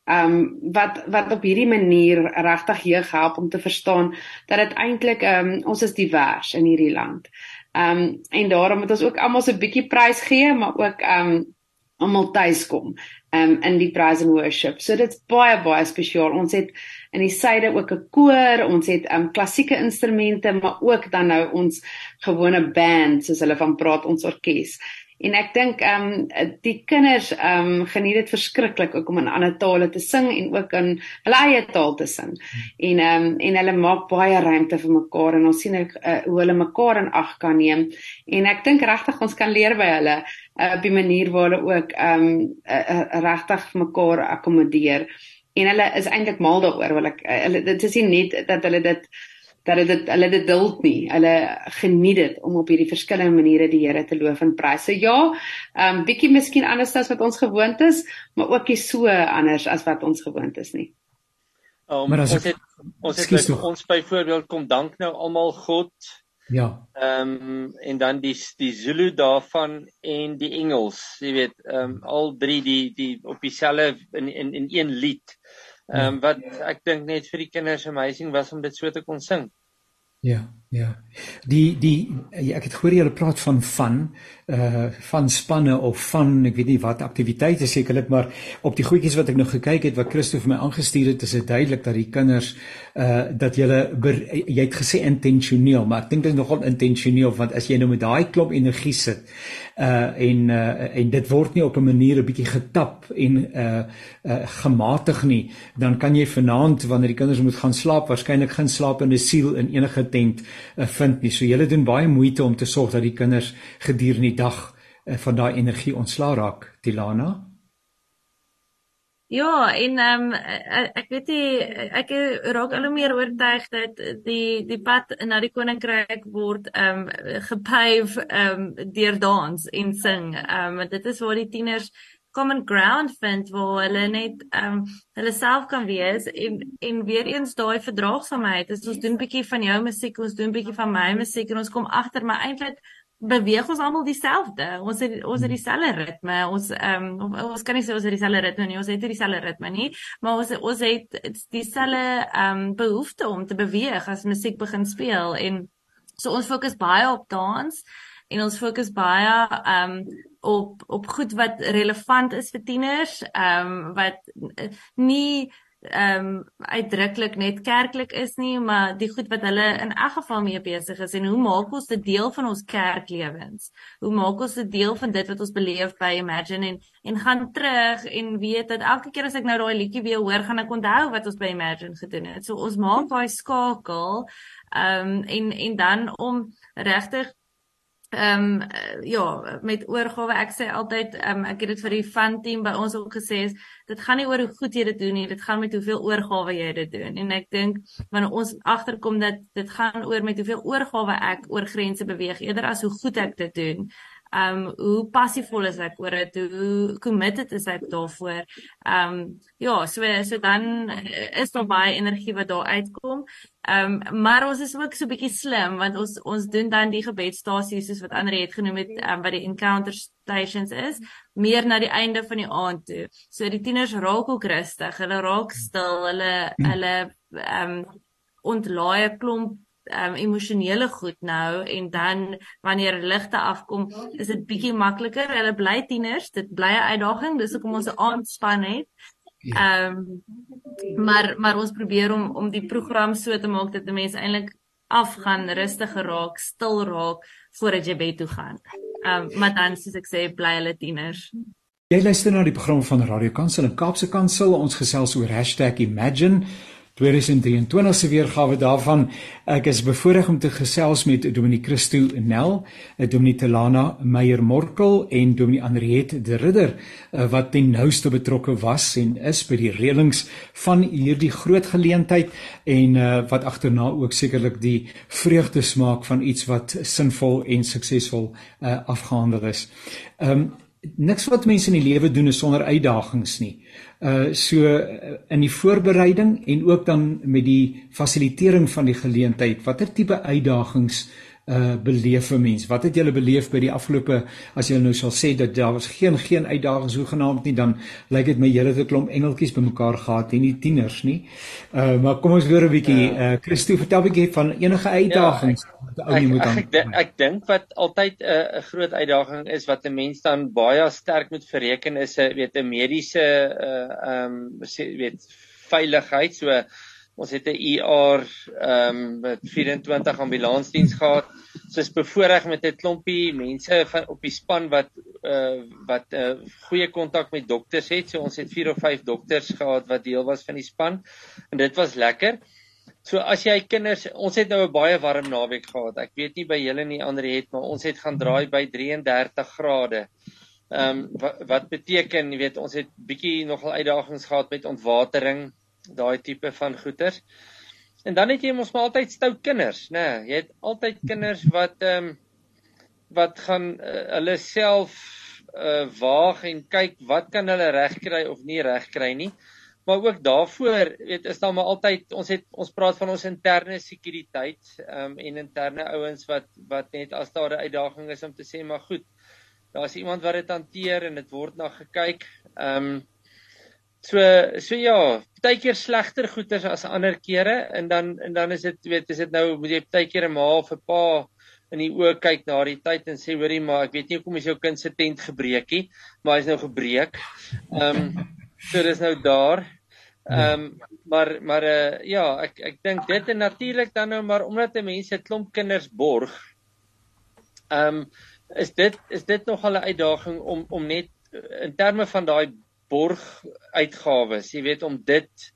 ehm um, wat wat op hierdie manier regtig jeug help om te verstaan dat dit eintlik ehm um, ons is divers in hierdie land. Ehm um, en daarom moet ons ook almal so 'n bietjie prys gee, maar ook ehm um, almal tuis kom ehm um, in die praise and worship. So dit's baie baie spesiaal. Ons het in die syde ook 'n koor, ons het ehm um, klassieke instrumente, maar ook dan nou ons gewone band soos hulle van praat, ons orkes. En ek dink ehm um, die kinders ehm um, geniet dit verskriklik ook om in ander tale te sing en ook in hulle eie taal te sing. En ehm um, en hulle maak baie ruimte vir mekaar en ons sien ek uh, hoe hulle mekaar in ag kan neem. En ek dink regtig ons kan leer by hulle uh, op die manier waar hulle ook ehm um, uh, uh, regtig mekaar akkommodeer. En hulle is eintlik mal daaroor, wil ek uh, hulle dit is nie net dat hulle dit dat dit hulle dit duld nie. Hulle geniet dit om op hierdie verskillende maniere die Here te loof en prys. So ja, ehm um, bietjie miskien anders as wat ons gewoond is, maar ook nie so anders as wat ons gewoond is nie. Um, maar as ons het ons het by, ons byvoorbeeld kom dank nou almal God. Ja. Ehm um, en dan die die Zulu daarvan en die Engels, jy weet, ehm um, al drie die die op dieselfde in in in een lied. Ehm um, wat ek dink net vir die kinders amazing was om dit so te kon sing. Ja, ja. Die die ek het gehoor julle praat van van uh van spanne of van ek weet nie wat aktiwiteite sekerlik maar op die goedjies wat ek nou gekyk het wat Christo vir my aangestuur het is dit duidelik dat die kinders uh dat julle jy het gesê intentioneel maar ek dink dit is nogal intentioneel want as jy nou met daai klop energie sit uh en uh en dit word nie op 'n manier 'n bietjie getap en uh uh gematig nie dan kan jy vanaand wanneer die kinders moet gaan slaap waarskynlik geen slaap in 'n siel in enige tent uh, vind nie. So julle doen baie moeite om te sorg dat die kinders gedurende die dag uh, van daai energie ontslaa raak. Tilana? Ja, en ehm um, ek weet nie ek raak al hoe meer oortuig dat die die pad na die koninkryk word ehm um, gepave ehm um, deur dans en sing. Ehm um, dit is waar die tieners common ground vind waar hulle net ehm um, hulle self kan wees en en weer eens daai verdraagsaamheid. Ons doen bietjie van jou musiek, ons doen bietjie van my musiek en ons kom agter maar eintlik beweeg ons almal dieselfde. Ons het ons het dieselfde ritme. Ons ehm um, ons kan nie sê ons het dieselfde ritme nie. Ons het nie dieselfde ritme nie, maar ons ons het dieselfde ehm um, behoefte om te beweeg as musiek begin speel en so ons fokus baie op dans en ons fokus baie ehm um, op op goed wat relevant is vir tieners, ehm um, wat nie ehm um, uitdruklik net kerklik is nie, maar die goed wat hulle in elk geval mee besig is en hoe maak ons dit deel van ons kerklewens? Hoe maak ons dit deel van dit wat ons beleef by Imagine en en gaan terug en weet dat elke keer as ek nou daai liedjie weer hoor, gaan ek onthou wat ons by Imagine gedoen het. So ons maak daai skakel ehm um, en en dan om regtig ehm um, ja, met oorgawe. Ek sê altyd ehm um, ek het dit vir die fun team by ons ook gesê is dit gaan nie oor hoe goed jy dit doen nie, dit gaan met hoeveel oorgawe jy dit doen. En ek dink wanneer ons agterkom dat dit gaan oor met hoeveel oorgawe ek oor grense beweeg eerder as hoe goed ek dit doen um hoe passievol is ek oor dit? Hoe committed is ek daarvoor? Um ja so so dan is daar baie energie wat daar uitkom. Um maar ons is ook so 'n bietjie slim want ons ons doen dan die gebedstasies soos wat Andre het genoem het um, wat die encounter stations is meer na die einde van die aand toe. So die tieners raak ook rustig hulle raak stil hulle hulle um ontlaai 'n klomp um, emosionele goed nou en dan wanneer ligte afkom is dit bietjie makliker. Hulle bly tieners dit bly 'n uitdaging dis hoekom ons 'n aanspan het. Ja. ehm um, maar maar ons probeer om om die program so te maak dat die mense eintlik afgaan rustig geraak stil raak voordat jy bed toe gaan. Ehm um, maar dan soos ek sê bly hulle tieners. Jy luister na die program van Radio Kansel en Kaapse Kansel. Ons gesels oor #imagine 2023 se weergawe daarvan. Ek is bevoorreg om te gesels met Dominee Christo Nel, Dominee Telana Meyer Morkel en Dominee Henriette de Ridder eh, wat ten nouste betrokke was en is by die reëlings van hierdie groot geleentheid en uh, wat agterna ook sekerlik die vreugde smaak van iets wat sinvol en suksesvol uh, afgehandel is. Um niks wat mense in die lewe doen is sonder uitdagings nie. Uh so uh, in die voorbereiding en ook dan met die fasilitering van die geleentheid, watter tipe uitdagings uh beleef 'n mens? Wat het julle beleef by die afgelope as jy nou sal sê dat daar was geen geen uitdagings hoegenaamd nie, dan lyk dit my julle het 'n klomp engeltjies bymekaar gehad en nie tieners nie. Uh maar kom ons hoor 'n bietjie uh Christo vertel 'n bietjie van enige uitdagings ja, wat ou jy moet aan. Ek ek, ek dink wat altyd 'n uh, 'n groot uitdaging is wat 'n mens dan baie sterk moet verreken is 'n weet 'n mediese uh ehm um, weet veiligheid so Ons het 'n ER ehm um, met 24 ambulansdiens gehad. So is bevoorreg met 'n klompie mense van op die span wat uh wat 'n uh, goeie kontak met dokters het. So ons het 4 of 5 dokters gehad wat deel was van die span en dit was lekker. So as jy kinders, ons het nou 'n baie warm naweek gehad. Ek weet nie by julle nie ander het, maar ons het gaan draai by 33 grade. Ehm um, wat, wat beteken, jy weet, ons het bietjie nogal uitdagings gehad met ontwatering daai tipe van goeters. En dan het jy mos maar altyd stout kinders, né? Nee, jy het altyd kinders wat ehm um, wat gaan uh, hulle self uh waag en kyk wat kan hulle regkry of nie regkry nie. Maar ook daarvoor, weet is daar maar altyd ons het ons praat van ons interne sekuriteit ehm um, en interne ouens wat wat net as daar 'n uitdaging is om te sê maar goed. Daar's iemand wat dit hanteer en dit word na gekyk. Ehm um, So so ja, baie keer slegter goeders as ander kere en dan en dan is dit weet is dit nou moet jy baie keer 'n ma of 'n pa in die oë kyk na die tyd en sê hoorie maar ek weet nie hoekom is jou kind se tent gebreek nie, maar hy's nou gebreek. Ehm um, so dis nou daar. Ehm um, maar maar uh, ja, ek ek dink dit en natuurlik dan nou maar omdat 'n mens 'n klomp kinders borg. Ehm um, is dit is dit nogal 'n uitdaging om om net in terme van daai borg uitgawes, jy weet om dit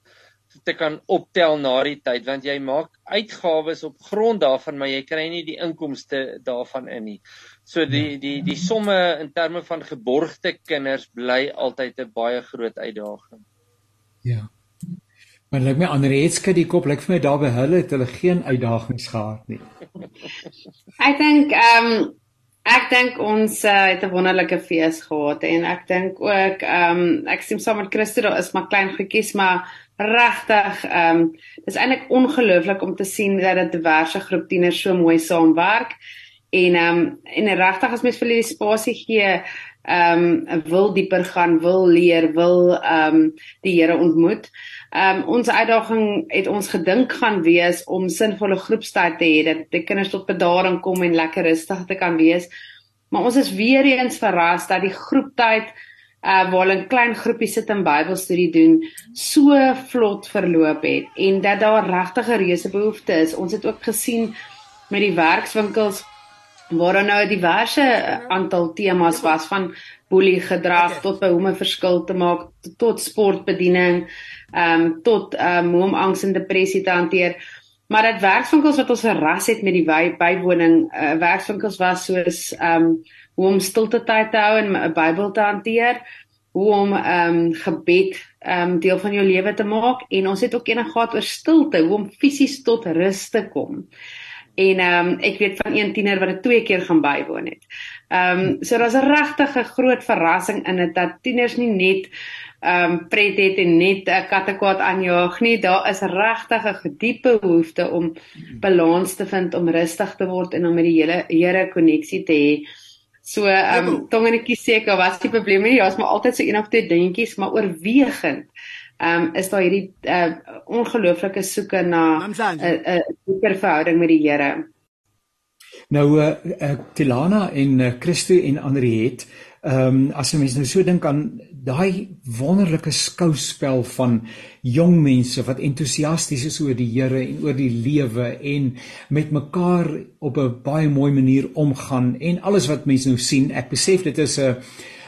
te kan optel na die tyd want jy maak uitgawes op grond daarvan maar jy kry nie die inkomste daarvan in nie. So die die die somme in terme van geborgde kinders bly altyd 'n baie groot uitdaging. Ja. Maar lyk my ander hetske die kop lyk vir my daar by hulle het hulle geen uitdagings gehad nie. Ek dink ehm um, Ek dink ons uh, het 'n wonderlike fees gehad en ek dink ook ehm um, ek sien saam met Christo daar is maar klein goedjies maar regtig ehm um, dis eintlik ongelooflik om te sien dat dit diverse groep tieners so mooi saamwerk en ehm um, en regtig as mens vir hulle spasie gee ehm um, wil dieper gaan, wil leer, wil ehm um, die Here ontmoet. Ehm um, ons uitdaging het ons gedink gaan wees om sinvolle groepstyd te hê dat die kinders tot bedaring kom en lekker rustig te kan wees. Maar ons is weer eens verras dat die groeptyd uh waar hulle in klein groepies sit en Bybelstudie doen, so vlot verloop het en dat daar regtig 'n reuse behoefte is. Ons het ook gesien met die werkswinkels waar daar nou diverse aantal temas was van boelie gedrag tot by hoe om 'n verskil te maak tot sportbediening, ehm um, tot ehm um, hoe om angs en depressie te hanteer. Maar dit werkswinkels wat ons geras het met die bywoning, uh, werkswinkels was soos ehm um, hoe om stilte tyd te hou en 'n Bybel te hanteer, hoe om ehm um, gebed ehm um, deel van jou lewe te maak en ons het ook eendag gehad oor stilte, hoe om fisies tot rus te kom. En ehm um, ek weet van een tiener wat dit twee keer gaan bywoon het. Ehm um, so daar's 'n regtige groot verrassing in dit dat tieners nie net ehm um, pret het en net 'n kattekwaad aanjaag nie. Daar is regtig 'n diepe behoefte om balans te vind, om rustig te word en om met die hele Here koneksie te hê. So ehm um, tongenetjie seker was die probleem nie. Daar's maar altyd so een of twee dingetjies, maar oorwegend ehm um, is daar hierdie uh, ongelooflike soeke na 'n 'n dieper verhouding met die Here. Nou uh, uh Tilana en uh, Christo en Andriet, ehm um, as 'n mens nou so dink aan daai wonderlike skouspel van jong mense wat entoesiasties is oor die Here en oor die lewe en met mekaar op 'n baie mooi manier omgaan en alles wat mense nou sien, ek besef dit is 'n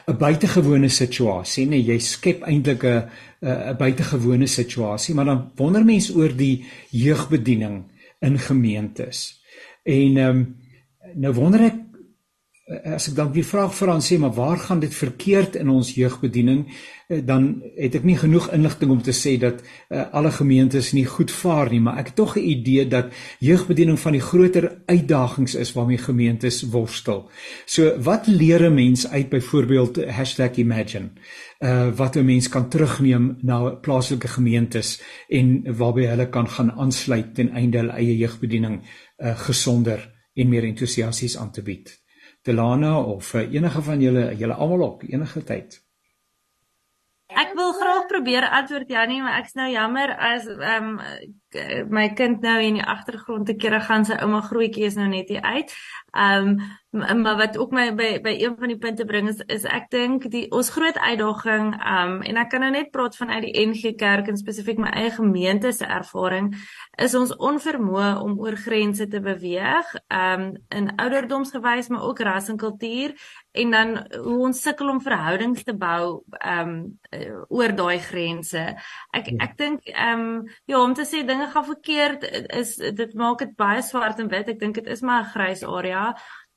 'n buitengewone situasie, nee, jy skep eintlik 'n 'n buitengewone situasie, maar dan wonder mense oor die jeugbediening in gemeentes. En ehm um, nou wonder ek Eh, as ek dan die vraag vra en sê maar waar gaan dit verkeerd in ons jeugbediening eh, dan het ek nie genoeg inligting om te sê dat uh, alle gemeentes nie goed vaar nie maar ek het tog 'n idee dat jeugbediening van die groter uitdagings is waarmee gemeentes worstel. So wat leer 'n mens uit byvoorbeeld #imagine uh wat 'n mens kan terugneem na plaaslike gemeentes en waarby hulle kan gaan aansluit ten einde hulle eie jeugbediening uh gesonder en meer entoesiasties aan te bied. Delana of uh, enige van julle, julle almal ook enige tyd. Ek wil graag probeer antwoord Jannie, maar ek's nou jammer as ehm um, my kind nou in die agtergrond te kere gaan sy ouma grootjie is nou net hier uit. Ehm um, maar wat ook my by by een van die punte bring is is ek dink die ons groot uitdaging um, en ek kan nou net praat vanuit die NG Kerk en spesifiek my eie gemeente se ervaring is ons onvermoë om oor grense te beweeg um, in ouderdomsgewys maar ook ras en kultuur en dan hoe ons sukkel om verhoudings te bou ehm um, oor daai grense. Ek ja. ek dink ehm um, ja om te sê dinge gaan verkeerd is dit maak dit baie swart en wit. Ek dink dit is maar 'n grys area.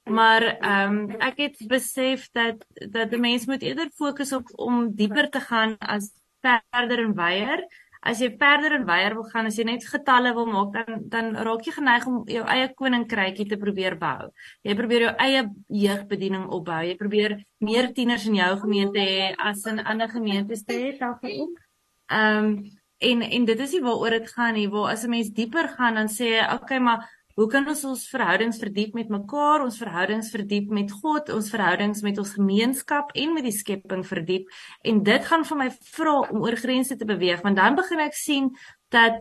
Maar ehm um, ek het besef dat dat 'n mens moet eerder fokus op om dieper te gaan as verder en wyer. As jy verder en wyer wil gaan, as jy net getalle wil maak, dan dan raak jy geneig om jou eie koninkrykie te probeer bou. Jy probeer jou eie jeugbediening opbou. Jy probeer meer tieners in jou gemeente hê as in ander gemeentes te hê daarvoor ook. Ehm um, en en dit is nie waaroor dit gaan nie. Waar as 'n mens dieper gaan, dan sê jy, "Oké, maar Hoe kan ons ons verhoudings verdiep met mekaar, ons verhoudings verdiep met God, ons verhoudings met ons gemeenskap en met die skepping verdiep? En dit gaan vir my vra om oor grense te beweeg, want dan begin ek sien dat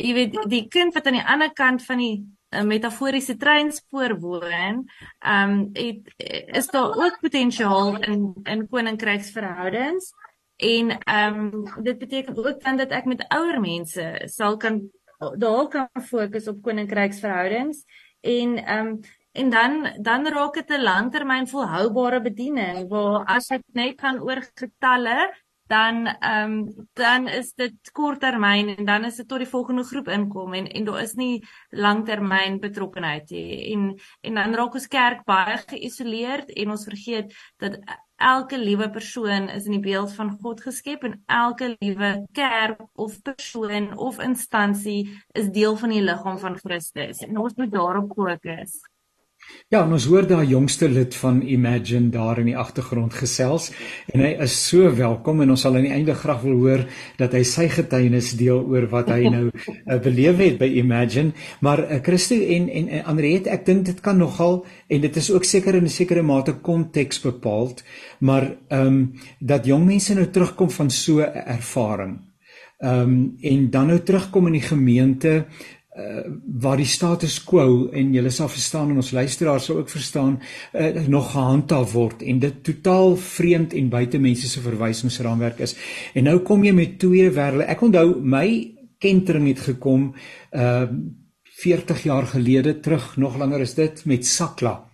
jy weet die kind wat aan die ander kant van die uh, metaforiese treinspoor woon, ehm um, is daar ook potensiaal in in koninkryksverhoudings. En ehm um, dit beteken ook dan dat ek met ouer mense sal kan daar kan fokus op koninkryksverhoudings en ehm um, en dan dan raak dit 'n langtermyn volhoubare bediening waar as ek net kan oor getalle dan ehm um, dan is dit korttermyn en dan is dit tot die volgende groep inkom en en daar is nie langtermyn betrokkenheid nie. En en dan raak ons kerk baie geïsoleerd en ons vergeet dat elke liewe persoon is in die beeld van God geskep en elke liewe kerk of persoon of instansie is deel van die liggaam van Christus en ons moet daarop fokus. Ja, ons hoor daai jongste lid van Imagine daar in die agtergrond gesels en hy is so welkom en ons sal aan die einde graag wil hoor dat hy sy getuienis deel oor wat hy nou uh, beleef het by Imagine. Maar uh, Christo en en, en Andriet, ek dink dit kan nogal en dit is ook seker in 'n sekere mate konteks bepaald, maar ehm um, dat jong mense nou terugkom van so 'n ervaring. Ehm um, en dan nou terugkom in die gemeente uh, waar die status quo en julle sal verstaan en ons luisteraars sal ook verstaan uh, nog gehandhaaf word en dit totaal vreemd en buite mense se verwysingsraamwerk is. En nou kom jy met twee wêrelde. Ek onthou my kentering het gekom uh 40 jaar gelede terug, nog langer is dit met Sakla.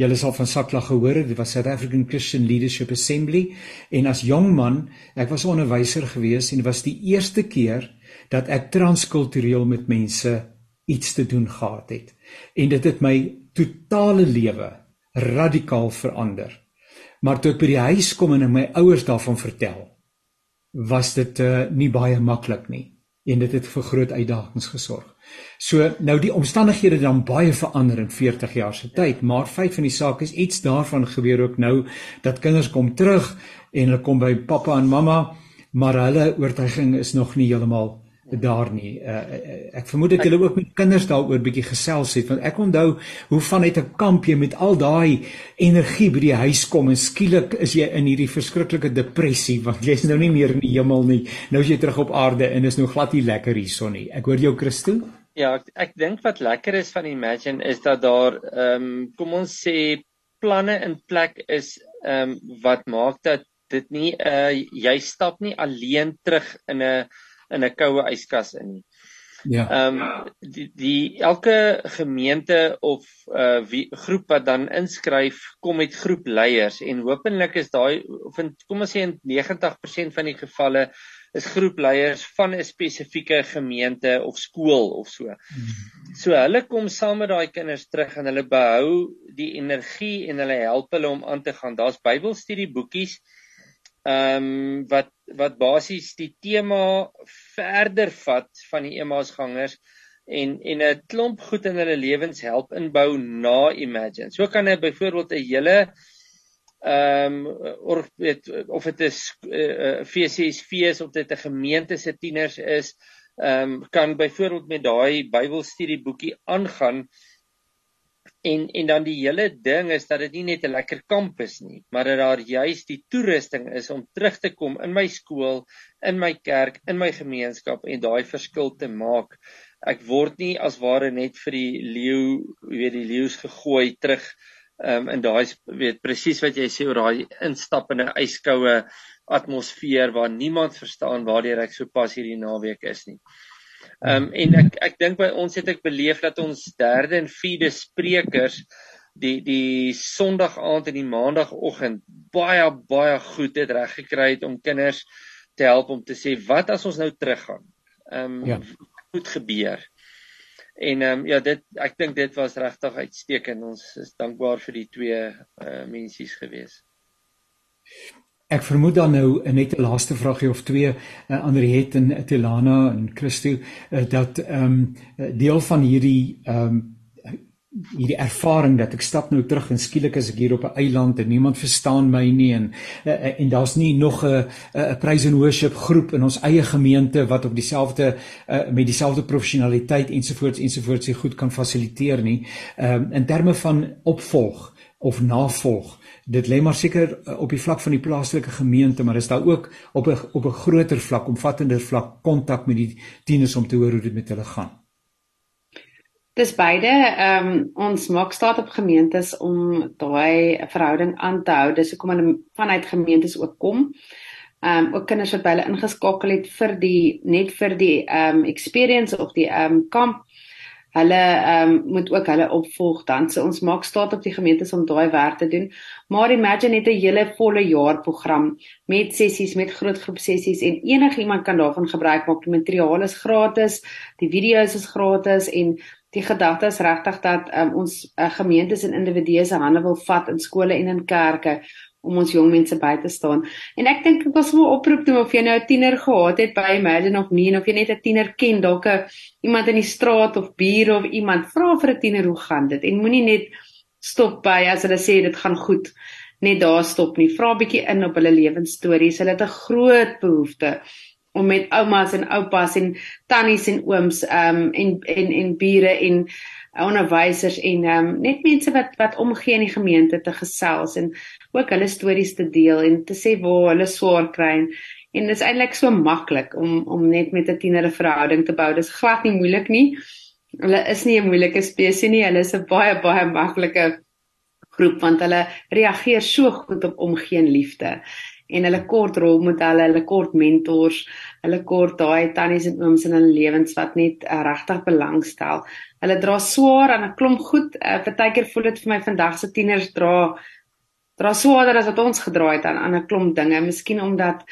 Julle sal van Sakla gehoor het, dit was South African Christian Leadership Assembly en as jong man, ek was onderwyser gewees en dit was die eerste keer dat ek transkultureel met mense iets te doen gehad het. En dit het my totale lewe radikaal verander. Maar toe ek by die huis kom en my ouers daarvan vertel, was dit uh, nie baie maklik nie en dit het vir groot uitdagings gesorg. So nou die omstandighede het dan baie verander in 40 jaar se tyd, maar feit van die saak is iets daarvan gebeur ook nou dat kinders kom terug en hulle kom by pappa en mamma, maar hulle oortuiging is nog nie heeltemal daar nie. Uh, ek vermoed dat julle ook met kinders daaroor bietjie gesels het want ek onthou hoe vanuit 'n kamp jy met al daai energie by die huis kom en skielik is jy in hierdie verskriklike depressie want jy's nou nie meer in die hemel nie. Nou is jy terug op aarde en is nou glad nie lekker hierson nie. Ek hoor jou Christo. Ja, ek, ek dink wat lekker is van Imagine is dat daar ehm um, kom ons sê planne in plek is ehm um, wat maak dat dit nie uh jy stap nie alleen terug in 'n in 'n koue yskas in nie. Ja. Ehm um, die die elke gemeente of uh wie groep wat dan inskryf kom met groepleiers en hopelik is daai of in, kom ons sê in 90% van die gevalle is groepleiers van 'n spesifieke gemeente of skool of so. So hulle kom saam met daai kinders terug en hulle behou die energie en hulle help hulle om aan te gaan. Daar's Bybelstudieboekies ehm um, wat wat basies die tema verder vat van die Emmausgangers en en 'n klomp goed in hulle lewens help inbou na Imagine. So kan 'n byvoorbeeld 'n hele ehm um, of dit is uh, FCS fees of dit 'n gemeente se tieners is, ehm um, kan byvoorbeeld met daai Bybelstudieboekie aangaan En en dan die hele ding is dat dit nie net 'n lekker kamp is nie, maar dat daar juis die toerusting is om terug te kom in my skool, in my kerk, in my gemeenskap en daai verskil te maak. Ek word nie as ware net vir die leeu, weet die leeu's gegooi terug um, in daai weet presies wat jy sê oor daai instap in 'n yskoue atmosfeer waar niemand verstaan waardeur ek sopas hierdie naweek is nie. Ehm um, en ek ek dink by ons het ek beleef dat ons derde en vierde sprekers die die Sondag aand en die Maandagoggend baie baie goed het reg gekry het om kinders te help om te sê wat as ons nou teruggaan. Ehm um, ja. goed gebeur. En ehm um, ja dit ek dink dit was regtig uitstekend. Ons is dankbaar vir die twee uh, mensies gewees. Ek vermoed dan nou net 'n laaste vraagie of twee uh, eh, ander het en Telana en Christo uh, dat ehm um, deel van hierdie ehm um, hierdie ervaring dat ek stap nou terug en skielik is ek hier op 'n eiland en niemand verstaan my nie en en daar's nie nog 'n 'n praise and worship groep in ons eie gemeente wat op dieselfde met dieselfde professionaliteit ensovoorts ensovoorts se goed kan fasiliteer nie. Ehm in terme van opvolg of navolg dit lê maar seker uh, op die vlak van die plaaslike gemeente, maar is daar ook op 'n op 'n groter vlak, omvattender vlak kontak met die tieners om te hoor hoe dit met hulle gaan. Dis beide ehm um, ons maak staat op gemeentes om daai verhouding aan te hou. Dis hoekom hulle vanuit gemeentes ook kom. Ehm um, ook kinders wat by hulle ingeskakel het vir die net vir die ehm um, experience of die ehm um, kamp Hulle ehm um, moet ook hulle opvolg dan. So ons maak staat op die gemeentes om daai werk te doen. Maar imagine net 'n hele volle jaar program met sessies, met groot groep sessies en enigiemand kan daarvan gebruik maak. Die materiaal is gratis, die video's is gratis en die gedagte is regtig dat um, ons uh, gemeentes en individue se hande wil vat in skole en in kerke om ons jong mense by te staan. En ek dink ek was wel oproep toe of jy nou 'n tiener gehad het by Imagine of nie en of jy net 'n tiener ken, dalk 'n iemand in die straat of buur of iemand vra vir 'n tiener hoe gaan dit en moenie net stop by as hulle sê dit gaan goed net daar stop nie. Vra 'n bietjie in op hulle lewensstories. Hulle het 'n groot behoefte om met oumas en oupas en tannies en ooms um en en en bure en onderwysers en um, net mense wat wat omgee in die gemeente te gesels en ook hulle stories te deel en te sê waar hulle swaar kry en, en dit is eintlik so maklik om om net met 'n tiener 'n verhouding te bou. Dis glad nie moeilik nie. Hulle is nie 'n moeilike spesie nie. Hulle is 'n baie baie maklike groep want hulle reageer so goed op omgee en liefde en hulle kort rolmodelle, hulle kort mentors, hulle kort daai tannies en ooms in hulle lewens wat net uh, regtig belangstel. Hulle dra swaar aan 'n klomp goed. Uh, Partykeer voel dit vir my vandag se tieners dra dra swaarder as wat ons gedra het aan aan 'n klomp dinge. Miskien omdat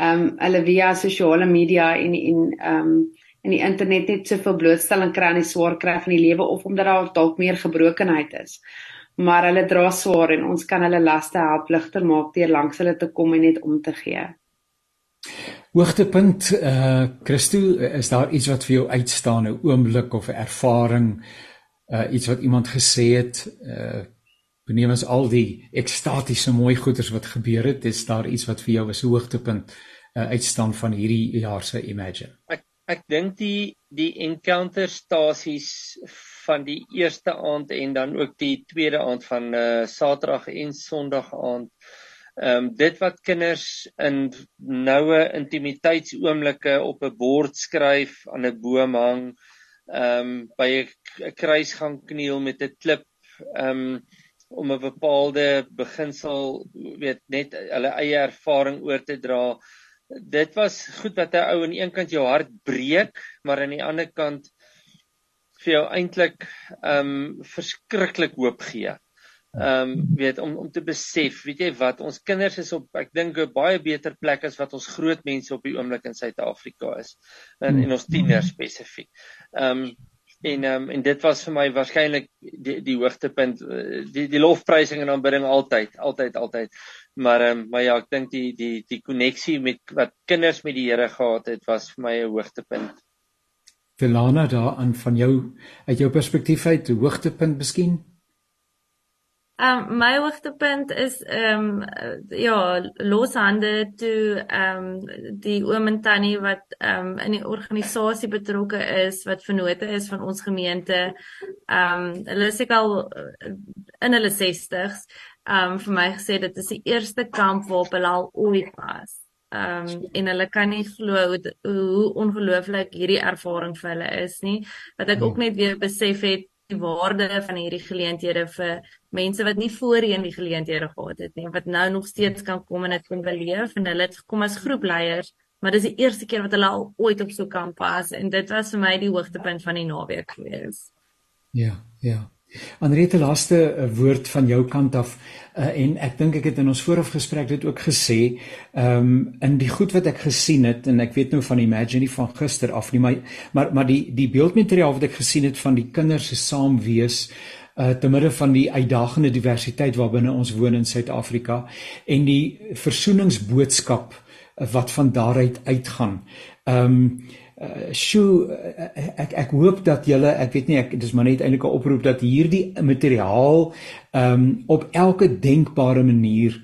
ehm um, hulle via sosiale media en en ehm um, in die internet net soveel blootstelling kry aan die swaar kry van die lewe of omdat daar dalk meer gebrokenheid is. Maar hulle dra swaar en ons kan hulle laste help ligter maak deur langs hulle te kom en net om te gee. Hoogtepunt eh uh, Christo, is daar iets wat vir jou uitstaan, 'n oomblik of 'n ervaring, uh iets wat iemand gesê het, uh benewens al die ekstatiese mooi goeders wat gebeur het, is daar iets wat vir jou 'n hoogtepunt uh, uitstaan van hierdie jaar se Imagine? Ek ek dink die die encounter stasies van die eerste aand en dan ook die tweede aand van uh Saterdag en Sondag aand Ehm um, dit wat kinders in noue intimiteitsoomblikke op 'n bord skryf, aan 'n boom hang, ehm um, by 'n kruisgang kniel met 'n klip, ehm um, om 'n bepaalde beginsel, weet net hulle eie ervaring oor te dra. Dit was goed wat 'n ou aan een kant jou hart breek, maar aan die ander kant vir jou eintlik ehm um, verskriklik hoop gee ehm um, weet om om te besef, weet jy wat, ons kinders is op ek dink 'n baie beter plek as wat ons groot mense op die oomblik in Suid-Afrika is. En en ons tieners spesifiek. Ehm um, en um, en dit was vir my waarskynlik die die hoogtepunt eh, die die lofprysing en aanbidding altyd, altyd, altyd. Maar um, maar ja, ek dink die die die koneksie met wat kinders met die Here gehad het was vir my 'n hoogtepunt. Delana daaraan van jou uit jou perspektief uit, hoogtepunt miskien? Ehm um, my hoogtepunt is ehm um, ja, loshande toe ehm um, die oom en tannie wat ehm um, in die organisasie betrokke is wat vennote is van ons gemeente. Ehm um, hulle is ek al eh, in hulle 60s. Ehm um, vir my gesê dit is die eerste kamp waarop hulle al ooit was. Ehm um, en hulle kan nie glo hoe, hoe ongelooflik hierdie ervaring vir hulle is nie. Wat ek ook hmm. net weer besef het die waarde van hierdie geleenthede vir mense wat nie voorheen die geleenthede gehad het nie, wat nou nog steeds kan kom en dit kan beleef en hulle het gekom as groepleiers, maar dis die eerste keer wat hulle al ooit op so 'n kamp was en dit was vir my die hoogtepunt van die naweek gewees. Ja, ja. Anrete laaste uh, woord van jou kant af uh, en ek dink ek het in ons voorafgesprek dit ook gesê ehm um, in die goed wat ek gesien het en ek weet nou van Imagine van gister af nie maar maar maar die die beeldmateriaal wat ek gesien het van die kinders se saam wees uh te midde van die uitdagende diversiteit waarbinne ons woon in Suid-Afrika en die versoeningsboodskap wat van daaruit uitgaan. Ehm um, uh sjoe uh, ek ek hoop dat julle ek weet nie ek dis maar net eintlik 'n oproep dat hierdie materiaal um op elke denkbare manier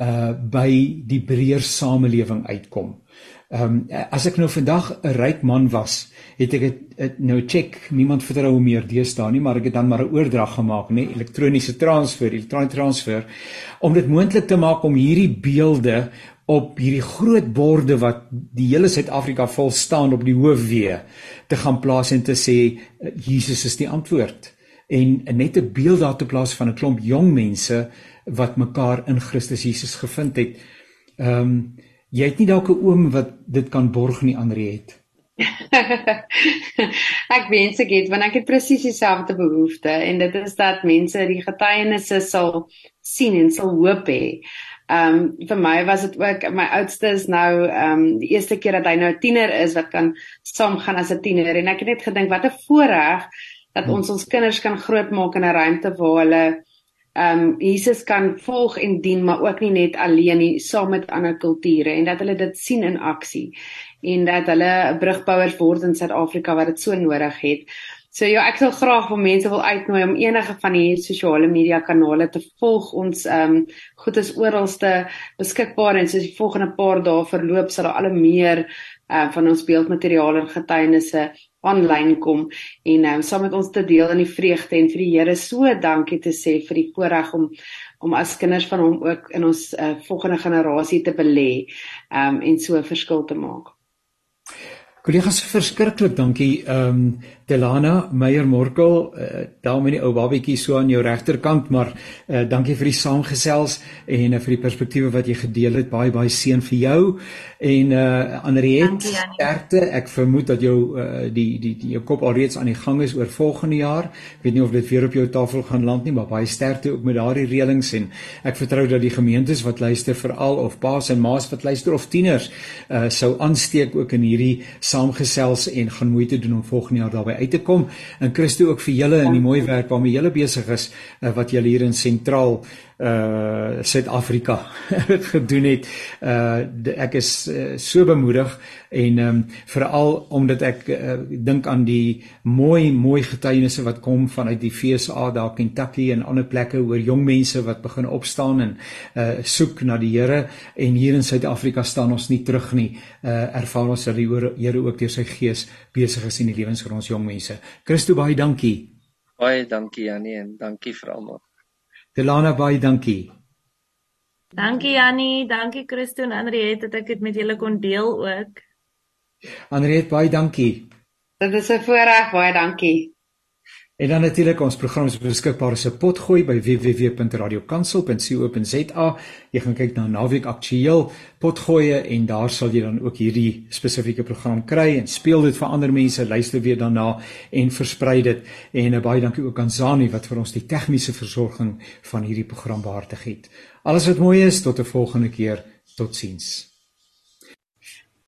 uh by die breër samelewing uitkom. Um as ek nou vandag 'n ryk man was, het ek dit nou check, niemand vertrou meer deesdae nie, maar ek het dan maar 'n oordrag gemaak, nê, elektroniese transfer, elektroniese transfer om dit moontlik te maak om hierdie beelde op hierdie groot borde wat die hele Suid-Afrika vol staan op die hoofwee te gaan plaas en te sê Jesus is die antwoord en net 'n beeld daar te plaas van 'n klomp jong mense wat mekaar in Christus Jesus gevind het. Ehm um, jy het nie dalk 'n oom wat dit kan borg nie Andre het. ek wens ek het want ek het presies dieselfde behoefte en dit is dat mense die getuienisse sal sien en sal hoop hê. Ehm um, vir my was dit ook my oudste is nou ehm um, die eerste keer dat hy nou 'n tiener is wat kan saamgaan as 'n tiener en ek het net gedink wat 'n voorreg dat ons ons kinders kan grootmaak in 'n ruimte waar hulle ehm um, Jesus kan volg en dien maar ook nie net alleen nie saam met ander kulture en dat hulle dit sien in aksie en dat hulle brugbouers word in Suid-Afrika wat dit so nodig het. So ja, ek sal graag vir mense wil uitnooi om enige van die sosiale media kanale te volg. Ons ehm um, goed is oralste beskikbaar en soos die volgende paar dae verloop sal daar al meer uh, van ons beeldmateriaal en getuienisse aanlyn kom en nou um, saam met ons te deel in die vreugde en vir die Here so dankie te sê vir die voorreg om om as kinders van hom ook in ons uh, volgende generasie te belê um, en so 'n verskil te maak. Kollegas, verskriklik dankie. Ehm um, Delana Meyer Morkel, uh, daar met die ou babietjie so aan jou regterkant, maar uh, dankie vir die saamgesels en uh, vir die perspektiewe wat jy gedeel het. Baie baie seën vir jou. En uh Anriet, sterkte. Ek vermoed dat jou uh, die die die jou kop alreeds aan die gang is oor volgende jaar. Ek weet nie of dit weer op jou tafel gaan land nie, maar baie sterkte ook met daardie reëlings en ek vertrou dat die gemeentes wat luister veral of paas en maas wat luister of tieners uh sou aansteek ook in hierdie saamgesels en gaan moeite doen om volgende jaar daarbey uit te kom. En Christo ook vir julle in die mooi werk waarmee julle besig is uh, wat julle hier in sentraal uh Suid-Afrika gedoen het. Uh ek is uh, so bemoedig en ehm um, veral omdat ek uh, dink aan die mooi mooi getuienisse wat kom vanuit die FSA daar Kentucky en ander plekke oor jong mense wat begin opstaan en uh soek na die Here en hier in Suid-Afrika staan ons nie terug nie. Uh ervaar ons dat die Here ook deur sy gees besig is in die lewens van ons jong mense. Christo baie dankie. Baie dankie Janie en dankie vir almal. Delana baie dankie. Dankie Jannie, dankie Christo en Andriet dat ek dit met julle kon deel ook. Andriet baie dankie. Dit is 'n voorreg, baie dankie. En dan natuurlik ons program is beskikbaar as 'n potgooi by www.radiokansel.co.za. Jy gaan kyk na naweek aktueel potgoeie en daar sal jy dan ook hierdie spesifieke program kry en speel dit vir ander mense, luister weer daarna en versprei dit. En uh, baie dankie ook aan Zani wat vir ons die tegniese versorging van hierdie program behartig het. Alles wat mooi is tot 'n volgende keer. Totsiens.